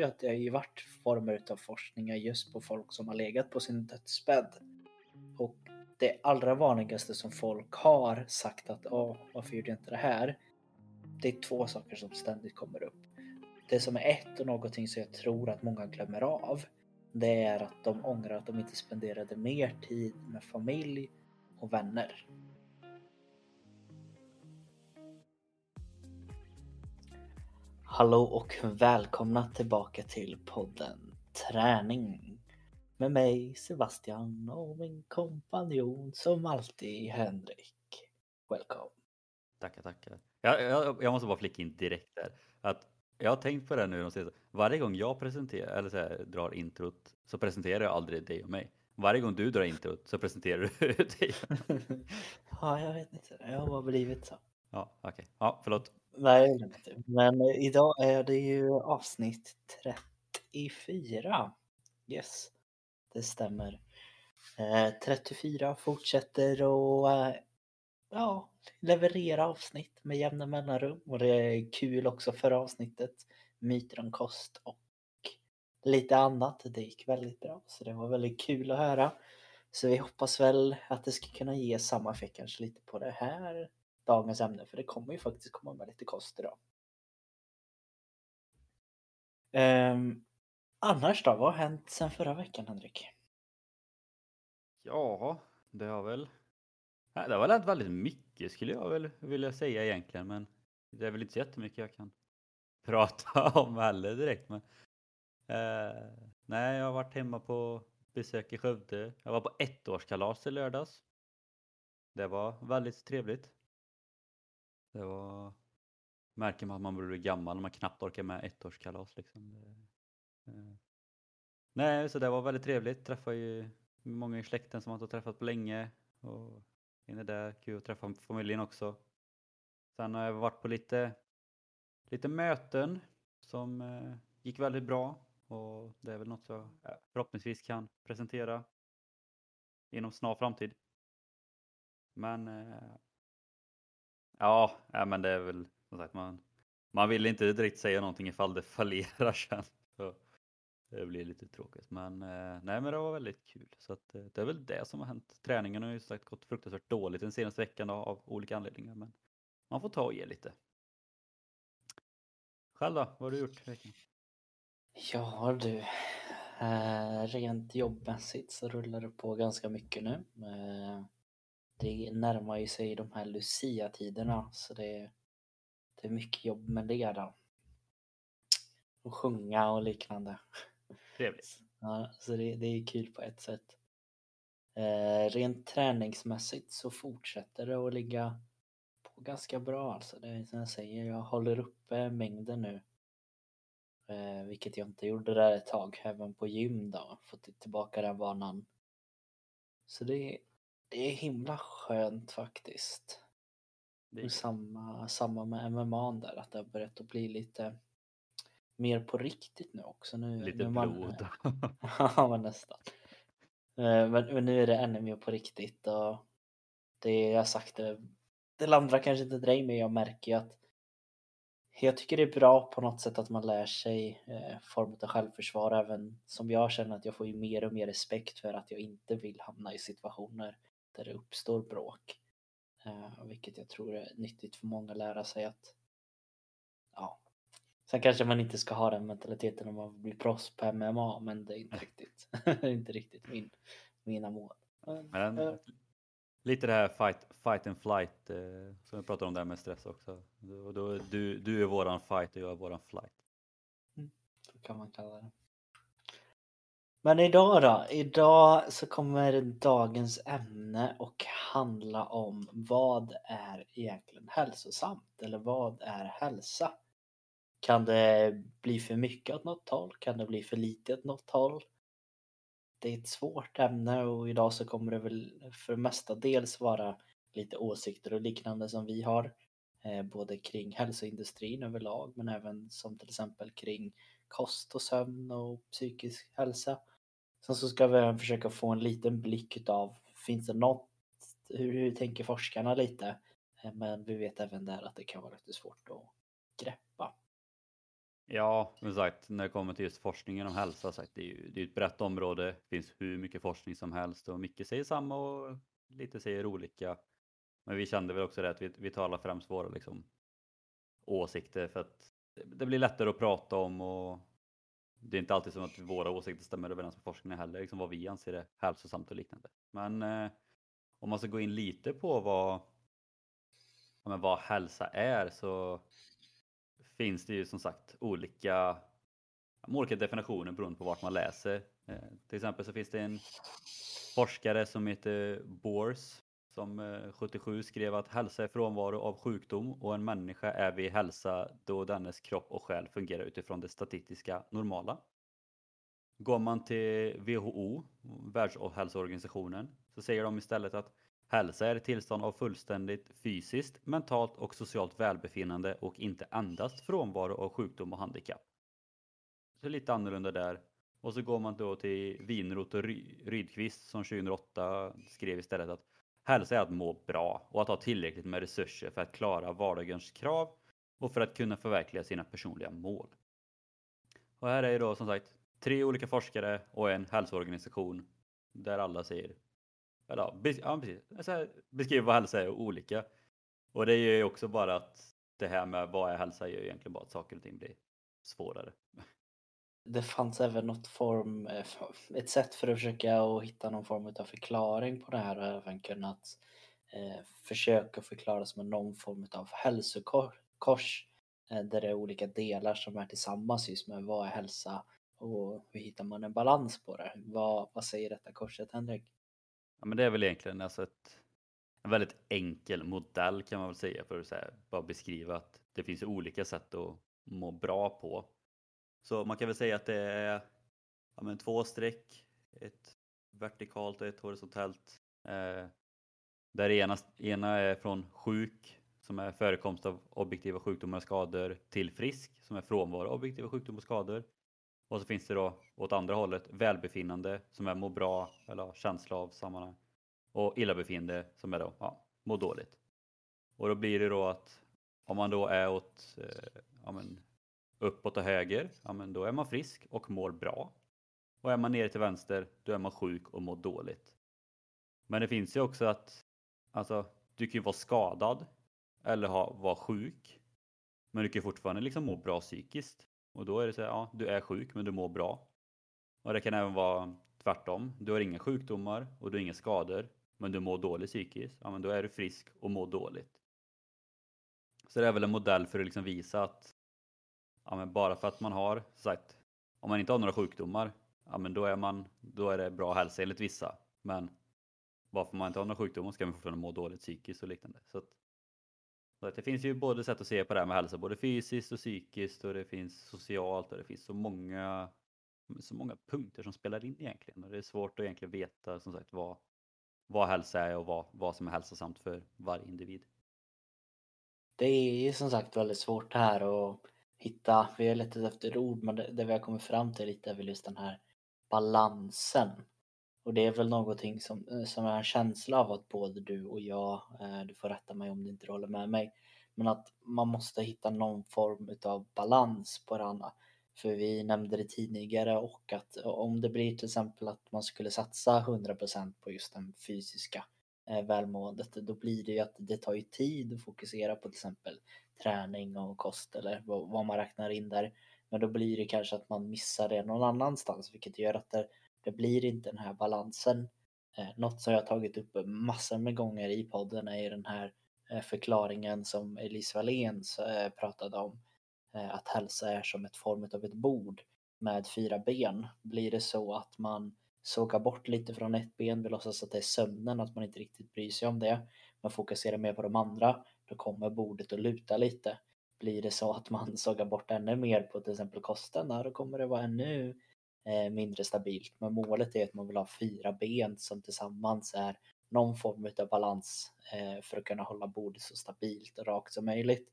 ju att det har ju varit former av forskningar just på folk som har legat på sin dödsbädd. Och det allra vanligaste som folk har sagt att åh, varför gjorde jag inte det här? Det är två saker som ständigt kommer upp. Det som är ett och någonting som jag tror att många glömmer av. Det är att de ångrar att de inte spenderade mer tid med familj och vänner. Hallå och välkomna tillbaka till podden Träning. Med mig Sebastian och min kompanjon som alltid Henrik. Welcome. Tackar, tackar. Jag, jag, jag måste bara flika in direkt där. Att jag har tänkt på det nu de senaste, varje gång jag presenterar, eller så här, drar introt så presenterar jag aldrig dig och mig. Varje gång du drar introt så presenterar du dig. ja, jag vet inte. Jag har bara blivit så. Ja, okej. Okay. Ja, förlåt. Nej, typ. men idag är det ju avsnitt 34. Yes, det stämmer. Eh, 34 fortsätter och eh, ja, leverera avsnitt med jämna mellanrum och det är kul också för avsnittet. Myter om kost och lite annat. Det gick väldigt bra så det var väldigt kul att höra. Så vi hoppas väl att det ska kunna ge samma effekt kanske lite på det här dagens ämne för det kommer ju faktiskt komma med lite kost idag. Um, annars då, vad har hänt sen förra veckan Henrik? Ja, det har väl det har väl hänt väldigt mycket skulle jag väl vilja säga egentligen men det är väl inte så jättemycket jag kan prata om heller direkt men eh, nej jag har varit hemma på besök i Skövde. Jag var på ettårskalas i lördags. Det var väldigt trevligt. Det var... Märker man att man blir gammal när man knappt orkar med ettårskalas liksom. Det... Eh. nej, så det var väldigt trevligt. Träffade ju många i släkten som man inte träffat på länge. Och inne där, kul att träffa familjen också. Sen har jag varit på lite, lite möten som eh, gick väldigt bra. Och det är väl något jag eh, förhoppningsvis kan presentera inom snar framtid. Men eh, Ja, ja men det är väl som sagt man, man vill inte direkt säga någonting ifall det fallerar sen. Så det blir lite tråkigt men eh, nej men det var väldigt kul så att eh, det är väl det som har hänt. Träningen har ju sagt gått fruktansvärt dåligt den senaste veckan då, av olika anledningar men man får ta och ge lite. Själv då, vad har du gjort i veckan? Ja du, eh, rent jobbmässigt så rullar det på ganska mycket nu. Eh, det närmar ju sig de här Lucia-tiderna så det, det är mycket jobb med det då. Och sjunga och liknande. Trevligt. Ja, så det, det är kul på ett sätt. Eh, rent träningsmässigt så fortsätter det att ligga på ganska bra alltså. Det är som jag säger, jag håller uppe mängden nu. Eh, vilket jag inte gjorde där ett tag, även på gym då. Fått tillbaka den vanan. Så det, det är himla skönt faktiskt. Det är samma, samma med MMA där, att det har börjat att bli lite mer på riktigt nu också. Nu, lite nu man, blod. ja, men nästan. Eh, men, men, nu är det ännu mer på riktigt och det jag sagt, det, det landrar kanske inte dig men jag märker ju att jag tycker det är bra på något sätt att man lär sig eh, form av självförsvar även som jag känner att jag får ju mer och mer respekt för att jag inte vill hamna i situationer där det uppstår bråk. Eh, vilket jag tror är nyttigt för många att lära sig att ja. Sen kanske man inte ska ha den mentaliteten om man blir proffs på MMA men det är inte riktigt, inte riktigt min, mina mål. Men, äh, lite det här fight, fight and flight eh, som vi pratade om där med stress också. Då, du, du är våran fight och jag är våran flight. Mm, så kan man kalla det. Men idag då? Idag så kommer dagens ämne och handla om vad är egentligen hälsosamt? Eller vad är hälsa? Kan det bli för mycket åt något håll? Kan det bli för lite åt något håll? Det är ett svårt ämne och idag så kommer det väl för mestadels vara lite åsikter och liknande som vi har. Eh, både kring hälsoindustrin överlag men även som till exempel kring kost och sömn och psykisk hälsa. Sen så ska vi även försöka få en liten blick utav, finns det något, hur, hur tänker forskarna lite? Eh, men vi vet även där att det kan vara lite svårt att greppa. Ja, som sagt, när det kommer till just forskningen om hälsa, sagt, det är ju det är ett brett område. Det finns hur mycket forskning som helst och mycket säger samma och lite säger olika. Men vi kände väl också det att vi, vi talar främst våra liksom, åsikter för att det blir lättare att prata om och det är inte alltid som att våra åsikter stämmer överens med forskningen heller, liksom vad vi anser är hälsosamt och liknande. Men eh, om man ska gå in lite på vad, ja, vad hälsa är så finns det ju som sagt olika, olika definitioner beroende på vart man läser. Eh, till exempel så finns det en forskare som heter Bors som eh, 77 skrev att hälsa är frånvaro av sjukdom och en människa är vid hälsa då dennes kropp och själ fungerar utifrån det statistiska normala. Går man till WHO, Världshälsoorganisationen, så säger de istället att hälsa är ett tillstånd av fullständigt fysiskt, mentalt och socialt välbefinnande och inte endast frånvaro av sjukdom och handikapp. Så lite annorlunda där. Och så går man då till Winroth och Rydqvist som 2008 skrev istället att Hälsa är att må bra och att ha tillräckligt med resurser för att klara vardagens krav och för att kunna förverkliga sina personliga mål. Och här är då som sagt tre olika forskare och en hälsoorganisation där alla säger eller ja, precis, beskriver vad hälsa är olika. Och det gör ju också bara att det här med vad är hälsa gör egentligen bara att saker och ting blir svårare det fanns även något form, eh, ett sätt för att försöka hitta någon form av förklaring på det här och även kunnat eh, försöka förklara som någon form av hälsokors eh, där det är olika delar som är tillsammans just med vad är hälsa och hur hittar man en balans på det? Vad, vad säger detta korset Henrik? Ja men det är väl egentligen alltså ett, en väldigt enkel modell kan man väl säga för att här, bara beskriva att det finns olika sätt att må bra på så man kan väl säga att det är ja, men två streck, ett vertikalt och ett horisontellt. Eh, där ena, ena är från sjuk, som är förekomst av objektiva sjukdomar och skador, till frisk, som är frånvaro av objektiva sjukdomar och skador. Och så finns det då åt andra hållet välbefinnande, som är må bra eller känsla av sammanhang. Och illabefinnande, som är då ja, må dåligt. Och då blir det då att om man då är åt eh, ja, men, uppåt och höger, ja men då är man frisk och mår bra. Och är man nere till vänster, då är man sjuk och mår dåligt. Men det finns ju också att alltså, du kan ju vara skadad eller ha, vara sjuk. Men du kan fortfarande liksom må bra psykiskt. Och då är det så här, ja, du är sjuk men du mår bra. Och det kan även vara tvärtom. Du har inga sjukdomar och du har inga skador men du mår dåligt psykiskt. Ja, men då är du frisk och mår dåligt. Så det är väl en modell för att liksom visa att ja, men bara för att man har sagt, om man inte har några sjukdomar, ja, men då, är man, då är det bra hälsa enligt vissa. Men bara för att man inte har några sjukdomar ska man fortfarande må dåligt psykiskt och liknande. Så, att, så att det finns ju både sätt att se på det här med hälsa, både fysiskt och psykiskt och det finns socialt och det finns så många, så många punkter som spelar in egentligen. Och det är svårt att egentligen veta som sagt vad, vad hälsa är och vad, vad som är hälsosamt för varje individ. Det är ju som sagt väldigt svårt här och hitta, vi har letat efter ord men det, det vi har kommit fram till lite är väl just den här balansen. Och det är väl någonting som, eh, som är en känsla av att både du och jag, eh, du får rätta mig om du inte håller med mig, men att man måste hitta någon form utav balans på det andra. För vi nämnde det tidigare och att eh, om det blir till exempel att man skulle satsa 100% på just den fysiska eh, välmåendet, då blir det ju att det tar ju tid att fokusera på till exempel träning och kost eller vad man räknar in där. Men då blir det kanske att man missar det någon annanstans vilket gör att det, det blir inte den här balansen. Eh, något som jag tagit upp massor med gånger i podden är ju den här eh, förklaringen som Elise Wallén eh, pratade om. Att hälsa är som ett form av ett bord med fyra ben. Blir det så att man sågar bort lite från ett ben, vill låtsas att det är sömnen, att man inte riktigt bryr sig om det. Man fokuserar mer på de andra, då kommer bordet att luta lite. Blir det så att man sågar bort ännu mer på till exempel kosten, då kommer det vara ännu eh, mindre stabilt. Men målet är att man vill ha fyra ben som tillsammans är någon form av balans eh, för att kunna hålla bordet så stabilt och rakt som möjligt.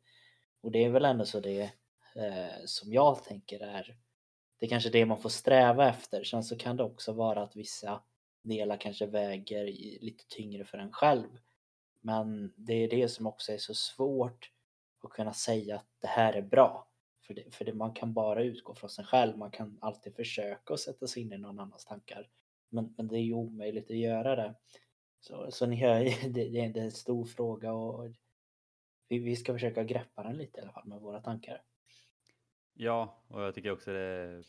Och det är väl ändå så det eh, som jag tänker är det är kanske det man får sträva efter. Sen så kan det också vara att vissa delar kanske väger lite tyngre för en själv. Men det är det som också är så svårt att kunna säga att det här är bra. För, det, för det, man kan bara utgå från sig själv. Man kan alltid försöka att sätta sig in i någon annans tankar. Men, men det är ju omöjligt att göra det. Så, så ni hör, det, det är en stor fråga och vi, vi ska försöka greppa den lite i alla fall med våra tankar. Ja, och jag tycker också det är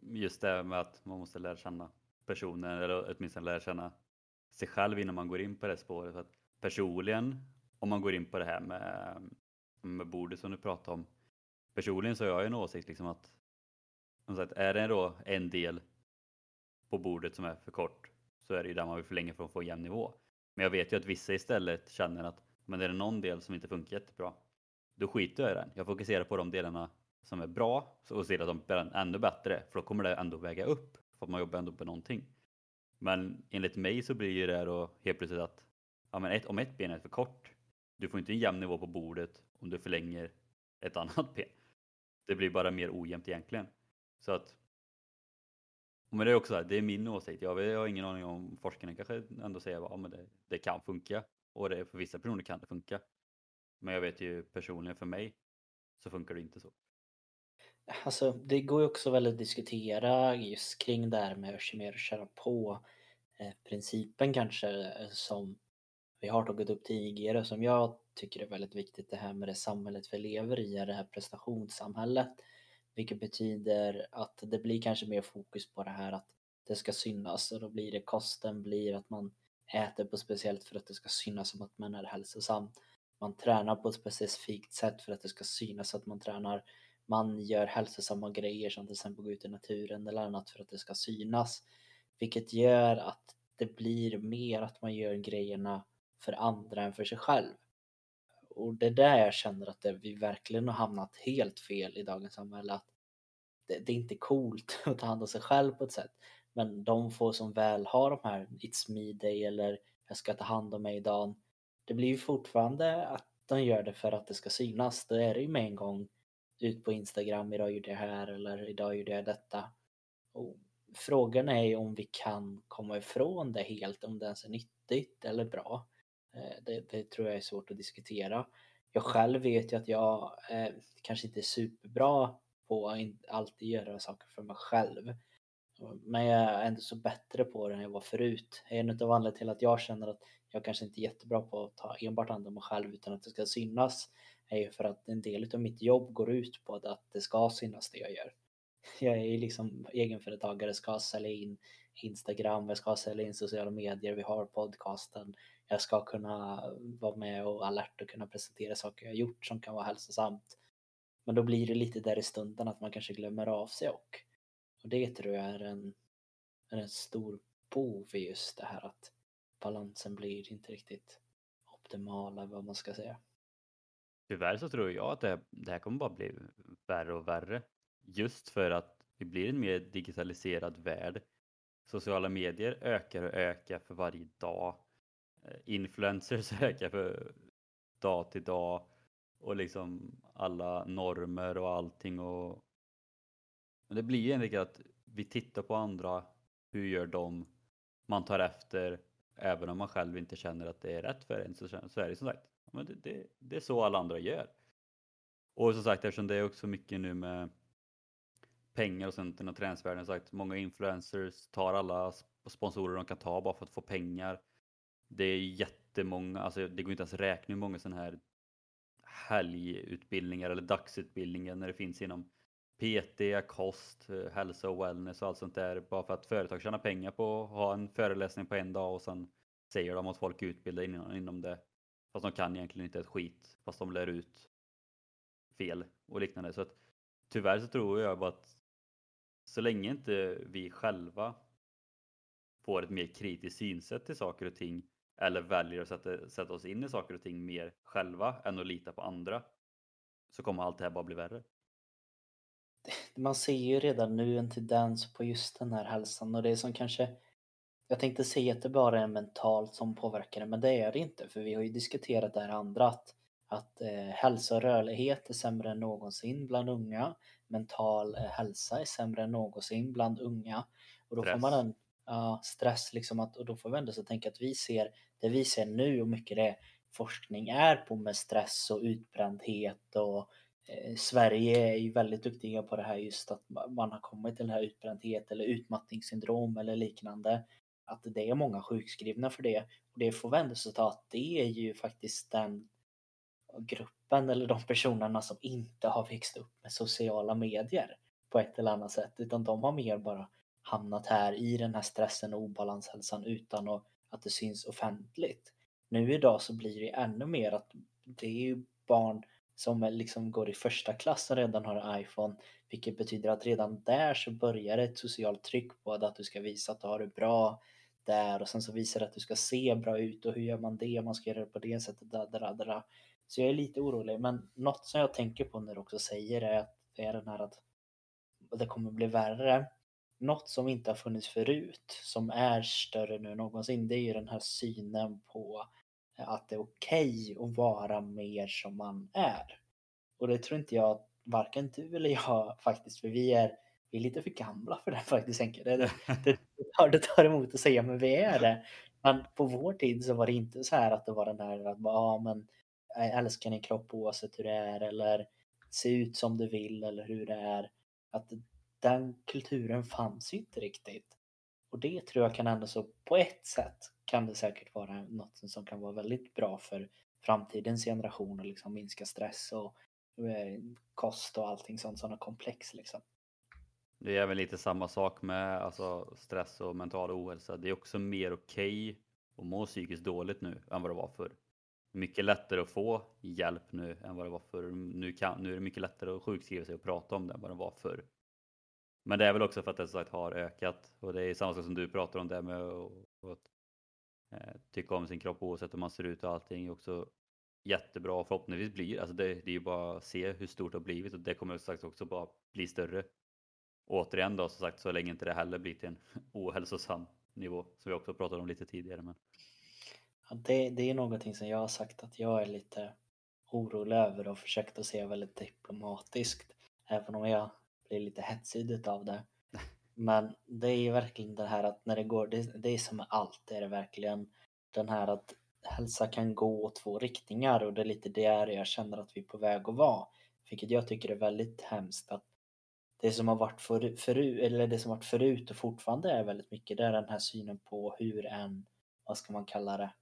just det med att man måste lära känna personen eller åtminstone lära känna sig själv innan man går in på det spåret. För att personligen, om man går in på det här med, med bordet som du pratade om. Personligen så har jag en åsikt liksom att som sagt, är det då en del på bordet som är för kort så är det ju där man vill förlänga för att få en jämn nivå. Men jag vet ju att vissa istället känner att men är det någon del som inte funkar jättebra, då skiter jag i den. Jag fokuserar på de delarna som är bra och ser att de blir ännu bättre för då kommer det ändå väga upp för att man jobbar ändå på någonting. Men enligt mig så blir det då helt plötsligt att ja, men ett, om ett ben är för kort, du får inte en jämn nivå på bordet om du förlänger ett annat ben. Det blir bara mer ojämnt egentligen. Så att men det är också det är min åsikt. Jag har ingen aning om forskarna kanske ändå säger att ja, det, det kan funka och det, för vissa personer kan det funka. Men jag vet ju personligen för mig så funkar det inte så. Alltså det går ju också väldigt att diskutera just kring det här med att mer köra på eh, principen kanske eh, som vi har tagit upp tidigare som jag tycker är väldigt viktigt det här med det samhället vi lever i, det här prestationssamhället. Vilket betyder att det blir kanske mer fokus på det här att det ska synas och då blir det kosten blir att man äter på speciellt för att det ska synas som att man är hälsosam. Man tränar på ett specifikt sätt för att det ska synas att man tränar. Man gör hälsosamma grejer som till exempel gå ut i naturen eller annat för att det ska synas. Vilket gör att det blir mer att man gör grejerna för andra än för sig själv. Och det är där jag känner att det, vi verkligen har hamnat helt fel i dagens samhälle. Att det, det är inte coolt att ta hand om sig själv på ett sätt. Men de få som väl har de här It's me day eller jag ska ta hand om mig idag. Det blir ju fortfarande att de gör det för att det ska synas. Då är det ju med en gång ut på Instagram, idag gjorde jag här eller idag gjorde jag detta. Och frågan är ju om vi kan komma ifrån det helt, om det ens är nyttigt eller bra. Eh, det, det tror jag är svårt att diskutera. Jag själv vet ju att jag eh, kanske inte är superbra på att alltid göra saker för mig själv. Men jag är ändå så bättre på det än jag var förut. En av anledningarna till att jag känner att jag kanske inte är jättebra på att ta enbart hand om mig själv utan att det ska synas är ju för att en del av mitt jobb går ut på att det ska synas det jag gör. Jag är liksom egenföretagare, ska sälja in Instagram, jag ska sälja in sociala medier, vi har podcasten. Jag ska kunna vara med och alert och kunna presentera saker jag gjort som kan vara hälsosamt. Men då blir det lite där i stunden att man kanske glömmer av sig och och det tror jag är en, är en stor bov i just det här att balansen blir inte riktigt optimal eller vad man ska säga. Tyvärr så tror jag att det, det här kommer bara bli värre och värre. Just för att vi blir en mer digitaliserad värld. Sociala medier ökar och ökar för varje dag. Eh, influencers ökar för dag till dag. Och liksom alla normer och allting och men det blir ju egentligen att vi tittar på andra, hur gör de? Man tar efter, även om man själv inte känner att det är rätt för en så, så är det som sagt, men det, det, det är så alla andra gör. Och som sagt eftersom det är också mycket nu med pengar och sånt inom träningsvärlden sagt, många influencers tar alla sponsorer de kan ta bara för att få pengar. Det är jättemånga, alltså det går inte ens att räkna hur många sådana här helgutbildningar eller dagsutbildningar när det finns inom PT, kost, hälsa och wellness och allt sånt där bara för att företag tjänar pengar på att ha en föreläsning på en dag och sen säger de att folk är utbildade inom, inom det. Fast de kan egentligen inte ett skit fast de lär ut fel och liknande. Så att tyvärr så tror jag bara att så länge inte vi själva får ett mer kritiskt synsätt till saker och ting eller väljer att sätta, sätta oss in i saker och ting mer själva än att lita på andra så kommer allt det här bara bli värre man ser ju redan nu en tendens på just den här hälsan och det som kanske jag tänkte säga att det bara är mentalt som påverkar det, men det är det inte för vi har ju diskuterat det här andra att, att eh, hälsa och rörlighet är sämre än någonsin bland unga. Mental eh, hälsa är sämre än någonsin bland unga. Och då stress. får man en ja, stress liksom att, och då får vi ändå så tänka att vi ser det vi ser nu och mycket det forskning är på med stress och utbrändhet och eh, Sverige är ju väldigt duktiga på det här just att man har kommit till den här utbrändhet eller utmattningssyndrom eller liknande. Att det är många sjukskrivna för det. Och det får vi ändå så ta att det är ju faktiskt den gruppen eller de personerna som inte har växt upp med sociala medier på ett eller annat sätt utan de har mer bara hamnat här i den här stressen och obalanshälsan utan att det syns offentligt. Nu idag så blir det ännu mer att det är ju barn som liksom går i första klass och redan har en iPhone vilket betyder att redan där så börjar ett socialt tryck på att du ska visa att du har det bra där och sen så visar det att du ska se bra ut och hur gör man det? Man ska göra det på det sättet. Där, da, där. Så jag är lite orolig men något som jag tänker på när du också säger är att det är den här att det kommer bli värre. Något som inte har funnits förut som är större nu än någonsin det är ju den här synen på att det är okej okay att vara mer som man är. Och det tror inte jag varken du eller jag faktiskt för vi är, vi är lite för gamla för det faktiskt. Det, det, det, tar, det tar emot att säga men vi är det. Men på vår tid så var det inte så här att det var den här att ja men älska din kropp oavsett hur det är eller se ut som du vill eller hur det är. Att den kulturen fanns ju inte riktigt. Och det tror jag kan ändå så på ett sätt kan det säkert vara något som kan vara väldigt bra för framtidens generation och liksom minska stress och eh, kost och allting sånt sådana komplex liksom. Det är även lite samma sak med alltså, stress och mental ohälsa. Det är också mer okej okay att må psykiskt dåligt nu än vad det var förr mycket lättare att få hjälp nu än vad det var förr. Nu, kan, nu är det mycket lättare att sjukskriva sig och prata om det än vad det var förr. Men det är väl också för att det som sagt har ökat och det är samma sak som du pratar om det med att eh, tycka om sin kropp oavsett hur man ser ut och allting är också jättebra och förhoppningsvis blir alltså det, det är ju bara att se hur stort det har blivit och det kommer sagt också bara bli större. återigen då som sagt så länge inte det heller blir till en ohälsosam nivå som vi också pratade om lite tidigare. Men Ja, det, det är någonting som jag har sagt att jag är lite orolig över och försökt att se väldigt diplomatiskt. Även om jag blir lite hetsig av det. Men det är ju verkligen det här att när det går, det, det är som med allt, det är det verkligen den här att hälsa kan gå åt två riktningar och det är lite där jag känner att vi är på väg att vara. Vilket jag tycker är väldigt hemskt att det som har varit förut, förut, eller det som varit förut och fortfarande är väldigt mycket, det är den här synen på hur en, vad ska man kalla det,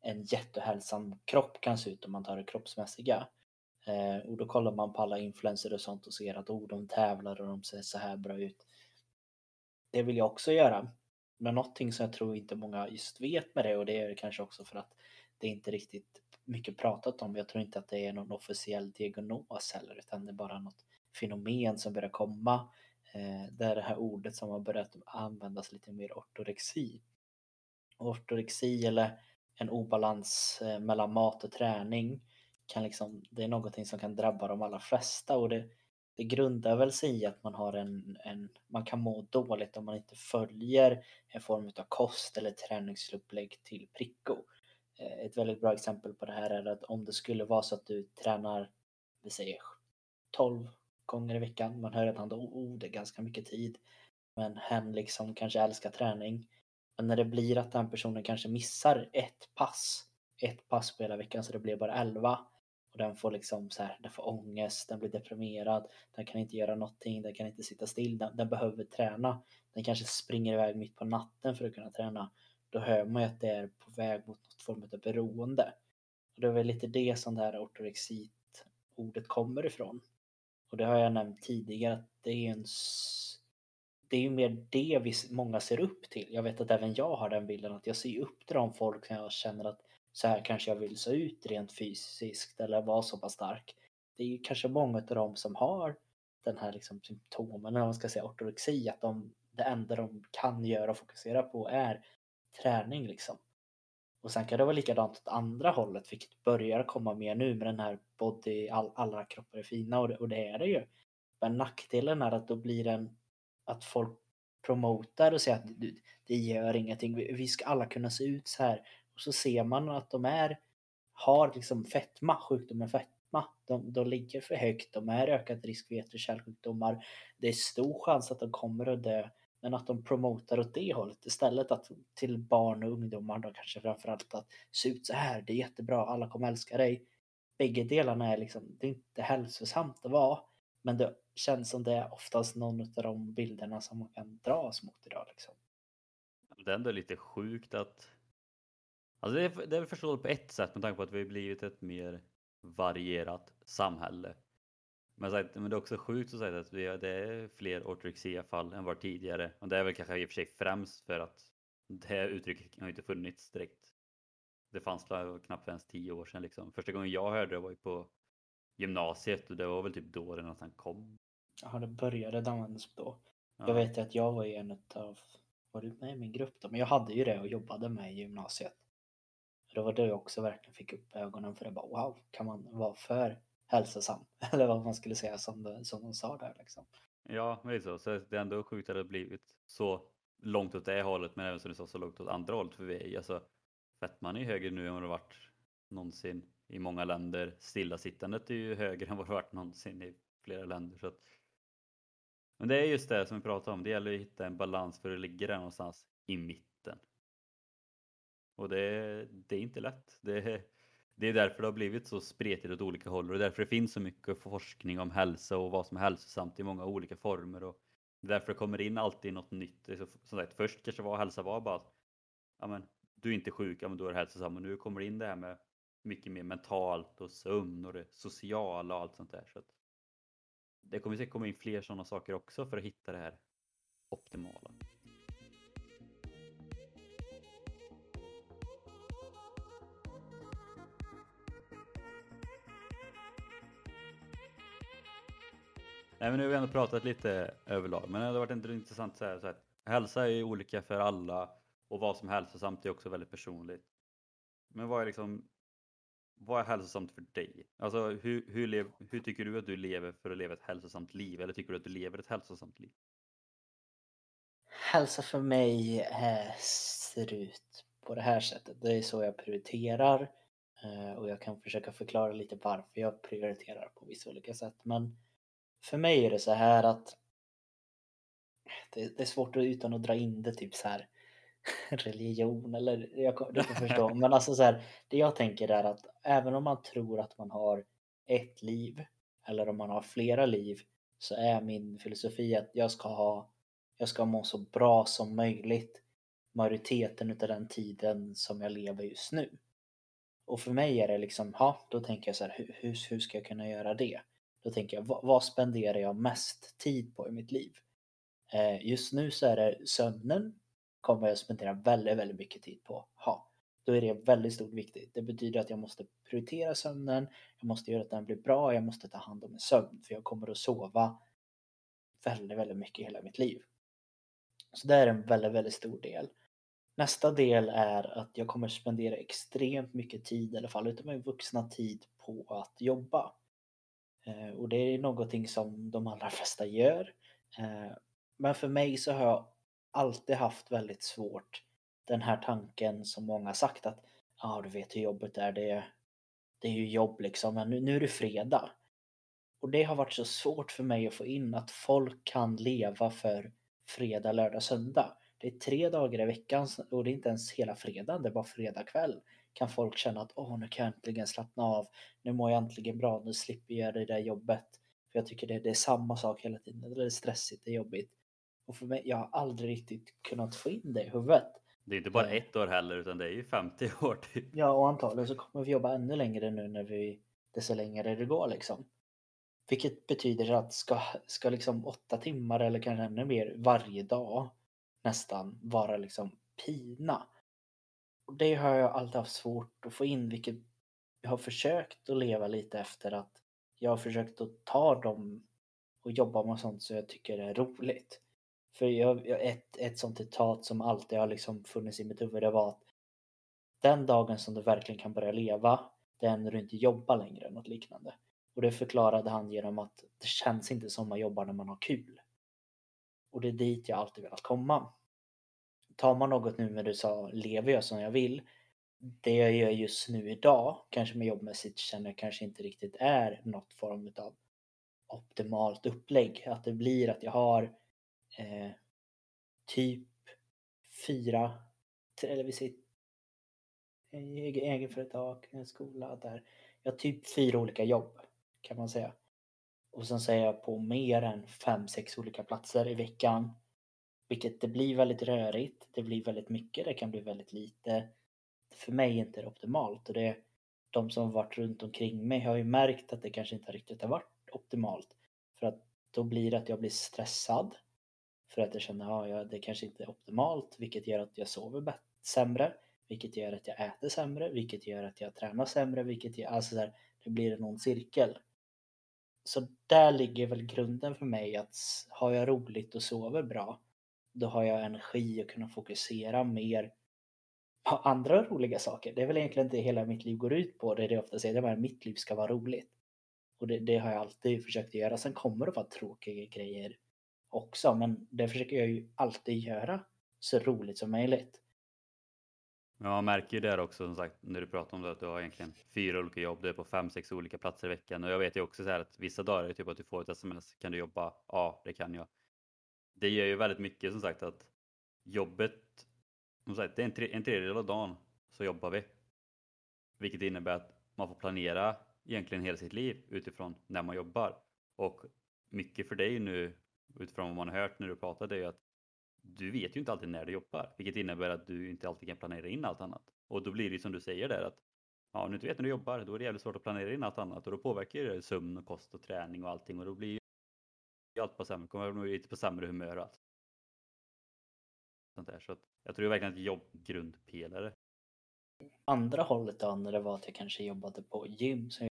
en jättehälsam kropp kan se ut om man tar det kroppsmässiga. Eh, och då kollar man på alla influencers och sånt och ser att oh, de tävlar och de ser så här bra ut. Det vill jag också göra. Men någonting som jag tror inte många just vet med det och det är kanske också för att det är inte riktigt mycket pratat om. Jag tror inte att det är någon officiell diagnos heller utan det är bara något fenomen som börjar komma. Eh, det är det här ordet som har börjat användas lite mer ortorexi. Ortorexi eller en obalans eh, mellan mat och träning kan liksom, det är någonting som kan drabba de allra flesta och det, det grundar väl sig i att man har en, en, man kan må dåligt om man inte följer en form av kost eller träningsupplägg till pricko. Eh, ett väldigt bra exempel på det här är att om det skulle vara så att du tränar, vi säger 12 gånger i veckan, man hör redan då, oh, det är ganska mycket tid. Men hen liksom kanske älskar träning men när det blir att den personen kanske missar ett pass, ett pass på hela veckan så det blir bara 11 och den får liksom så här, den får ångest, den blir deprimerad, den kan inte göra någonting, den kan inte sitta still, den, den behöver träna. Den kanske springer iväg mitt på natten för att kunna träna. Då hör man ju att det är på väg mot något form av beroende. Och det är väl lite det som det här ortorexit ordet kommer ifrån. Och det har jag nämnt tidigare att det är en det är ju mer det vi många ser upp till. Jag vet att även jag har den bilden att jag ser upp till de folk som jag känner att så här kanske jag vill se ut rent fysiskt eller vara så pass stark. Det är ju kanske många av dem som har den här liksom symptomen, eller man ska säga ortorexi, att de, det enda de kan göra och fokusera på är träning liksom. Och sen kan det vara likadant åt andra hållet, vilket börjar komma mer nu med den här body, all, alla kroppar är fina och det, och det är det ju. Men nackdelen är att då blir den att folk promotar och säger att det gör ingenting, vi ska alla kunna se ut så här. Så ser man att de är, har liksom fetma, sjukdomen fetma. De, de ligger för högt, de är ökad risk för hjärt och kärlsjukdomar. Det är stor chans att de kommer att dö. Men att de promotar åt det hållet istället att till barn och ungdomar då kanske framförallt att se ut så här, det är jättebra, alla kommer älska dig. bägge delarna är liksom, det är inte hälsosamt att vara. Men det känns som det är oftast någon av de bilderna som man kan dras mot idag. Liksom. Det är ändå lite sjukt att... Alltså det är, det är förståeligt på ett sätt med tanke på att vi har blivit ett mer varierat samhälle. Men, men det är också sjukt att säga att det är fler ortorexia-fall än var tidigare. Och det är väl kanske i och för sig främst för att det uttrycket har inte funnits direkt. Det fanns knappt ens tio år sedan liksom. Första gången jag hörde det var ju på gymnasiet och det var väl typ då det nästan kom. Ja, det började användas då. Ja. Jag vet att jag var i en av, var du med i min grupp då? Men jag hade ju det och jobbade med i gymnasiet. Det var då jag också verkligen fick upp ögonen för det bara wow, kan man vara för hälsosam? Eller vad man skulle säga som, det, som de sa där liksom. Ja, men det är så. Så det är ändå sjukt att det har blivit så långt åt det hållet men även som du sa så långt åt andra hållet för vi är alltså Fettman är högre nu än vad det varit någonsin i många länder. Stillasittandet är ju högre än vad det varit någonsin i flera länder. Så att... Men det är just det som vi pratar om. Det gäller att hitta en balans för att ligga där någonstans i mitten. Och det, det är inte lätt. Det, det är därför det har blivit så spretigt åt olika håll och därför det finns så mycket forskning om hälsa och vad som är hälsosamt i många olika former. Och därför det kommer in alltid något nytt. Som sagt, först kanske var hälsa var bara att ja, men, du är inte sjuk, ja, men då är hälsosam. Och nu kommer det in det här med mycket mer mentalt och sömn och det sociala och allt sånt där. Så att det kommer säkert komma in fler sådana saker också för att hitta det här optimala. Nej, men nu har vi ändå pratat lite överlag, men det har varit intressant att säga så att hälsa är ju olika för alla och vad som är hälsosamt är också väldigt personligt. Men vad är liksom vad är hälsosamt för dig? Alltså hur, hur, lev, hur tycker du att du lever för att leva ett hälsosamt liv? Eller tycker du att du lever ett hälsosamt liv? Hälsa för mig eh, ser ut på det här sättet. Det är så jag prioriterar. Eh, och jag kan försöka förklara lite varför jag prioriterar på vissa olika sätt. Men för mig är det så här att det, det är svårt att utan att dra in det typ så här religion eller jag, du kan förstå. Men alltså så här, det jag tänker är att även om man tror att man har ett liv eller om man har flera liv så är min filosofi att jag ska ha jag ska må så bra som möjligt majoriteten utav den tiden som jag lever just nu. Och för mig är det liksom, ja, då tänker jag så här, hur, hur ska jag kunna göra det? Då tänker jag, vad, vad spenderar jag mest tid på i mitt liv? Eh, just nu så är det sömnen kommer jag spendera väldigt, väldigt mycket tid på. Ha, då är det väldigt stort viktigt. Det betyder att jag måste prioritera sömnen, jag måste göra att den blir bra, jag måste ta hand om min sömn för jag kommer att sova väldigt, väldigt mycket hela mitt liv. Så det är en väldigt, väldigt stor del. Nästa del är att jag kommer spendera extremt mycket tid, i alla fall utav min vuxna tid, på att jobba. Eh, och det är någonting som de allra flesta gör. Eh, men för mig så har jag alltid haft väldigt svårt den här tanken som många sagt att ja, du vet hur jobbet är, det, det är ju jobb liksom, men nu, nu är det fredag. Och det har varit så svårt för mig att få in att folk kan leva för fredag, lördag, söndag. Det är tre dagar i veckan och det är inte ens hela fredagen, det är bara fredag kväll. Kan folk känna att åh, nu kan jag äntligen slappna av, nu mår jag äntligen bra, nu slipper jag det där jobbet. För jag tycker det, det är samma sak hela tiden, det är stressigt, det är jobbigt. Och för mig, jag har aldrig riktigt kunnat få in det i huvudet. Det är inte bara eh. ett år heller utan det är ju 50 år typ. Ja och antagligen så kommer vi jobba ännu längre nu när vi desto längre det går liksom. Vilket betyder att ska, ska liksom åtta timmar eller kanske ännu mer varje dag nästan vara liksom pina. Och det har jag alltid haft svårt att få in vilket jag har försökt att leva lite efter att jag har försökt att ta dem och jobba med sånt som jag tycker är roligt. För jag, ett, ett sånt citat som alltid har liksom funnits i mitt huvud det var att den dagen som du verkligen kan börja leva, det är när du inte jobbar längre, något liknande. Och det förklarade han genom att det känns inte som man jobbar när man har kul. Och det är dit jag alltid velat komma. Tar man något nu när du sa lever jag som jag vill? Det jag gör just nu idag, kanske med jobbmässigt, känner jag kanske inte riktigt är något form av optimalt upplägg. Att det blir att jag har eh, typ fyra, eller vi säger egenföretag, en skola där jag har typ fyra olika jobb kan man säga. Och sen så är jag på mer än fem, sex olika platser i veckan. Vilket det blir väldigt rörigt. Det blir väldigt mycket. Det kan bli väldigt lite. För mig är det inte det optimalt och det de som varit runt omkring mig har ju märkt att det kanske inte riktigt har varit optimalt. För att då blir det att jag blir stressad. För att jag känner att ja, det kanske inte är optimalt vilket gör att jag sover sämre. Vilket gör att jag äter sämre, vilket gör att jag tränar sämre, vilket gör, alltså där, det blir en ond cirkel. Så där ligger väl grunden för mig att har jag roligt och sover bra, då har jag energi att kunna fokusera mer på andra roliga saker. Det är väl egentligen det hela mitt liv går ut på. Det är det jag ofta säger, att mitt liv ska vara roligt. Och det, det, har jag alltid försökt göra. Sen kommer det vara tråkiga grejer också, men det försöker jag ju alltid göra så roligt som möjligt. Ja, jag märker ju det också som sagt när du pratar om det att du har egentligen fyra olika jobb. Du är på fem, sex olika platser i veckan och jag vet ju också så här att vissa dagar är det typ att du får ett sms. Kan du jobba? Ja, det kan jag. Det gör ju väldigt mycket som sagt att jobbet, som sagt, det är en, tre, en tredjedel av dagen så jobbar vi. Vilket innebär att man får planera egentligen hela sitt liv utifrån när man jobbar. Och mycket för dig nu utifrån vad man har hört när du pratar är ju att du vet ju inte alltid när du jobbar, vilket innebär att du inte alltid kan planera in allt annat. Och då blir det som du säger där att ja, om du inte vet när du jobbar, då är det jävligt svårt att planera in allt annat och då påverkar det sömn och kost och träning och allting och då blir ju allt på sämre, kommer nog lite på sämre humör och allt. Sånt där. Så att jag tror verkligen att jobb grundpelare. Andra hållet då, när det var att jag kanske jobbade på gym som jag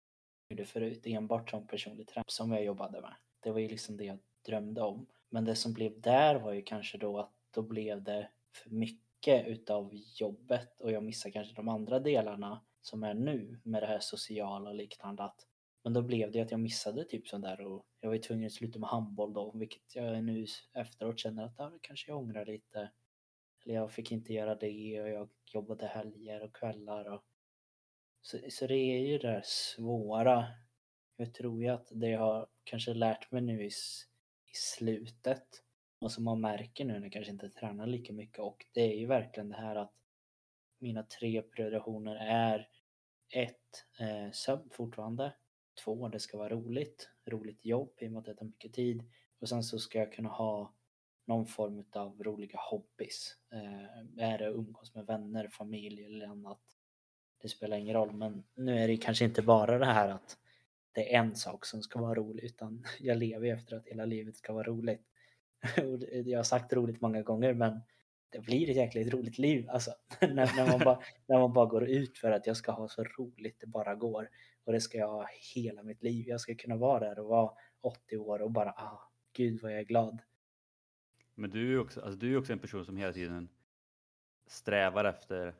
gjorde förut, enbart som personlig tränare som jag jobbade med. Det var ju liksom det jag drömde om. Men det som blev där var ju kanske då att då blev det för mycket utav jobbet och jag missade kanske de andra delarna som är nu med det här sociala och liknande. Att, men då blev det att jag missade typ sånt där och jag var ju tvungen att sluta med handboll då, vilket jag nu efteråt känner att ja, kanske jag ångrar lite. Eller jag fick inte göra det och jag jobbade helger och kvällar och så, så det är ju det där svåra. Jag tror ju att det jag har kanske lärt mig nu i i slutet och som man märker nu när jag kanske inte tränar lika mycket och det är ju verkligen det här att mina tre prioritetioner är ett, eh, sömn fortfarande. Två, det ska vara roligt. Roligt jobb i och med att det tar mycket tid. Och sen så ska jag kunna ha någon form av roliga hobbys. Eh, är det att umgås med vänner, familj eller annat. Det spelar ingen roll men nu är det kanske inte bara det här att det är en sak som ska vara rolig utan jag lever efter att hela livet ska vara roligt. jag har sagt roligt många gånger men det blir ett jäkligt roligt liv alltså. när, när, man bara, när man bara går ut för att jag ska ha så roligt det bara går. Och det ska jag ha hela mitt liv. Jag ska kunna vara där och vara 80 år och bara ah, gud vad jag är glad. Men du är också, alltså du är också en person som hela tiden strävar efter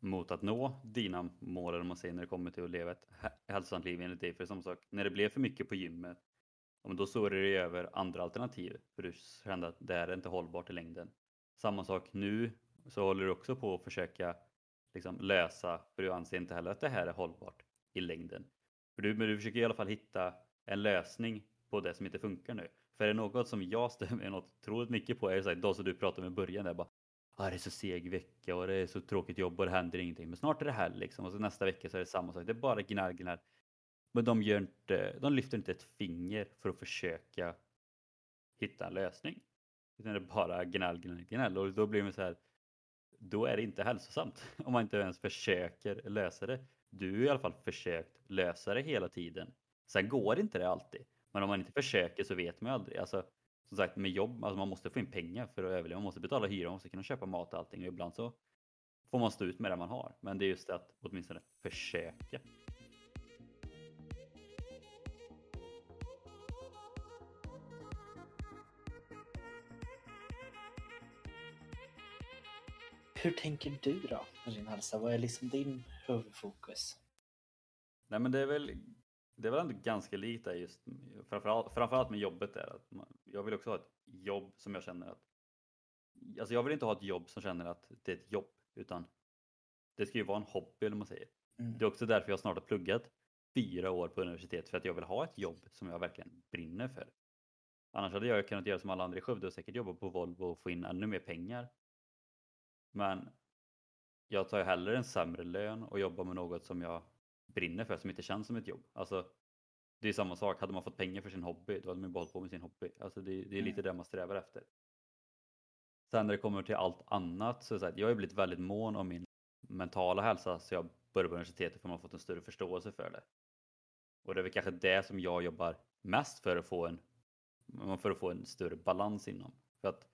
mot att nå dina mål, om man säger, när det kommer till att leva ett hälsosamt liv enligt dig. För det är samma sak, när det blev för mycket på gymmet, då såg du dig över andra alternativ. För du kände att det här är inte hållbart i längden. Samma sak nu, så håller du också på att försöka liksom, lösa, för du anser inte heller att det här är hållbart i längden. För du, men du försöker i alla fall hitta en lösning på det som inte funkar nu. För är det något som jag stämmer något otroligt mycket på är det så här, de som du pratade med i början där bara ah, det är så seg vecka och det är så tråkigt jobb och det händer ingenting. Men snart är det här liksom och så nästa vecka så är det samma sak. Det är bara gnäll, gnäll. Men de, gör inte, de lyfter inte ett finger för att försöka hitta en lösning. Utan det är bara gnäll, gnäll, gnäll. Och då blir man så här, då är det inte hälsosamt om man inte ens försöker lösa det. Du har i alla fall försökt lösa det hela tiden. Sen går inte det alltid. Men om man inte försöker så vet man ju aldrig. Alltså, som sagt med jobb, alltså man måste få in pengar för att överleva. Man måste betala hyra, man måste kunna köpa mat och allting och ibland så får man stå ut med det man har. Men det är just det att åtminstone försöka. Hur tänker du då med din hälsa? Vad är liksom din huvudfokus? Nej men det är väl det är väl ändå ganska likt där just framförallt, framförallt med jobbet där. Att man, jag vill också ha ett jobb som jag känner att Alltså jag vill inte ha ett jobb som känner att det är ett jobb utan det ska ju vara en hobby eller man säger. Mm. Det är också därför jag snart har pluggat fyra år på universitet för att jag vill ha ett jobb som jag verkligen brinner för. Annars hade jag kunnat göra som alla andra i Skövde och säkert jobba på Volvo och få in ännu mer pengar. Men jag tar ju hellre en sämre lön och jobbar med något som jag brinner för som inte känns som ett jobb. Alltså, det är samma sak, hade man fått pengar för sin hobby då hade man bara hållit på med sin hobby. Alltså det, det är lite Mm. det man strävar efter. Sen när det kommer till allt annat så är det så att jag har blivit väldigt mån om min mentala hälsa så jag började på universitetet för man har fått en större förståelse för det. Och det är väl kanske det som jag jobbar mest för att få en, för att få en större balans inom. För att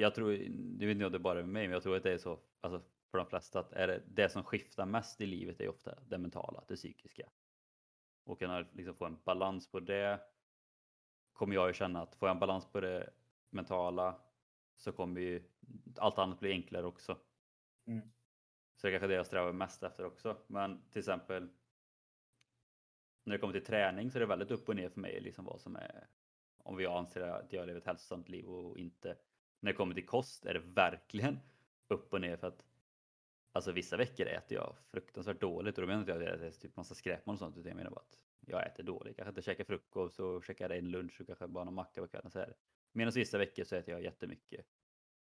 jag tror, det vet inte om det bara är med mig, men jag tror att det är så alltså, för de flesta att är det, det som skiftar mest i livet är ofta det mentala, det psykiska. Och kunna liksom få en balans på det kommer jag ju känna att får jag en balans på det mentala så kommer ju allt annat bli enklare också. Mm. Så det är kanske det jag strävar mest efter också. Men till exempel när det kommer till träning så är det väldigt upp och ner för mig liksom vad som är om jag anser att jag lever ett hälsosamt liv och inte. När det kommer till kost är det verkligen upp och ner för att alltså vissa veckor äter jag fruktansvärt dåligt och då menar inte jag att jag äter typ massa skräpmat och sånt utan jag menar bara att jag äter dåligt. Kanske inte käkar frukost och käkar en lunch och kanske bara någon macka på kvällen så här. Medan vissa veckor så äter jag jättemycket.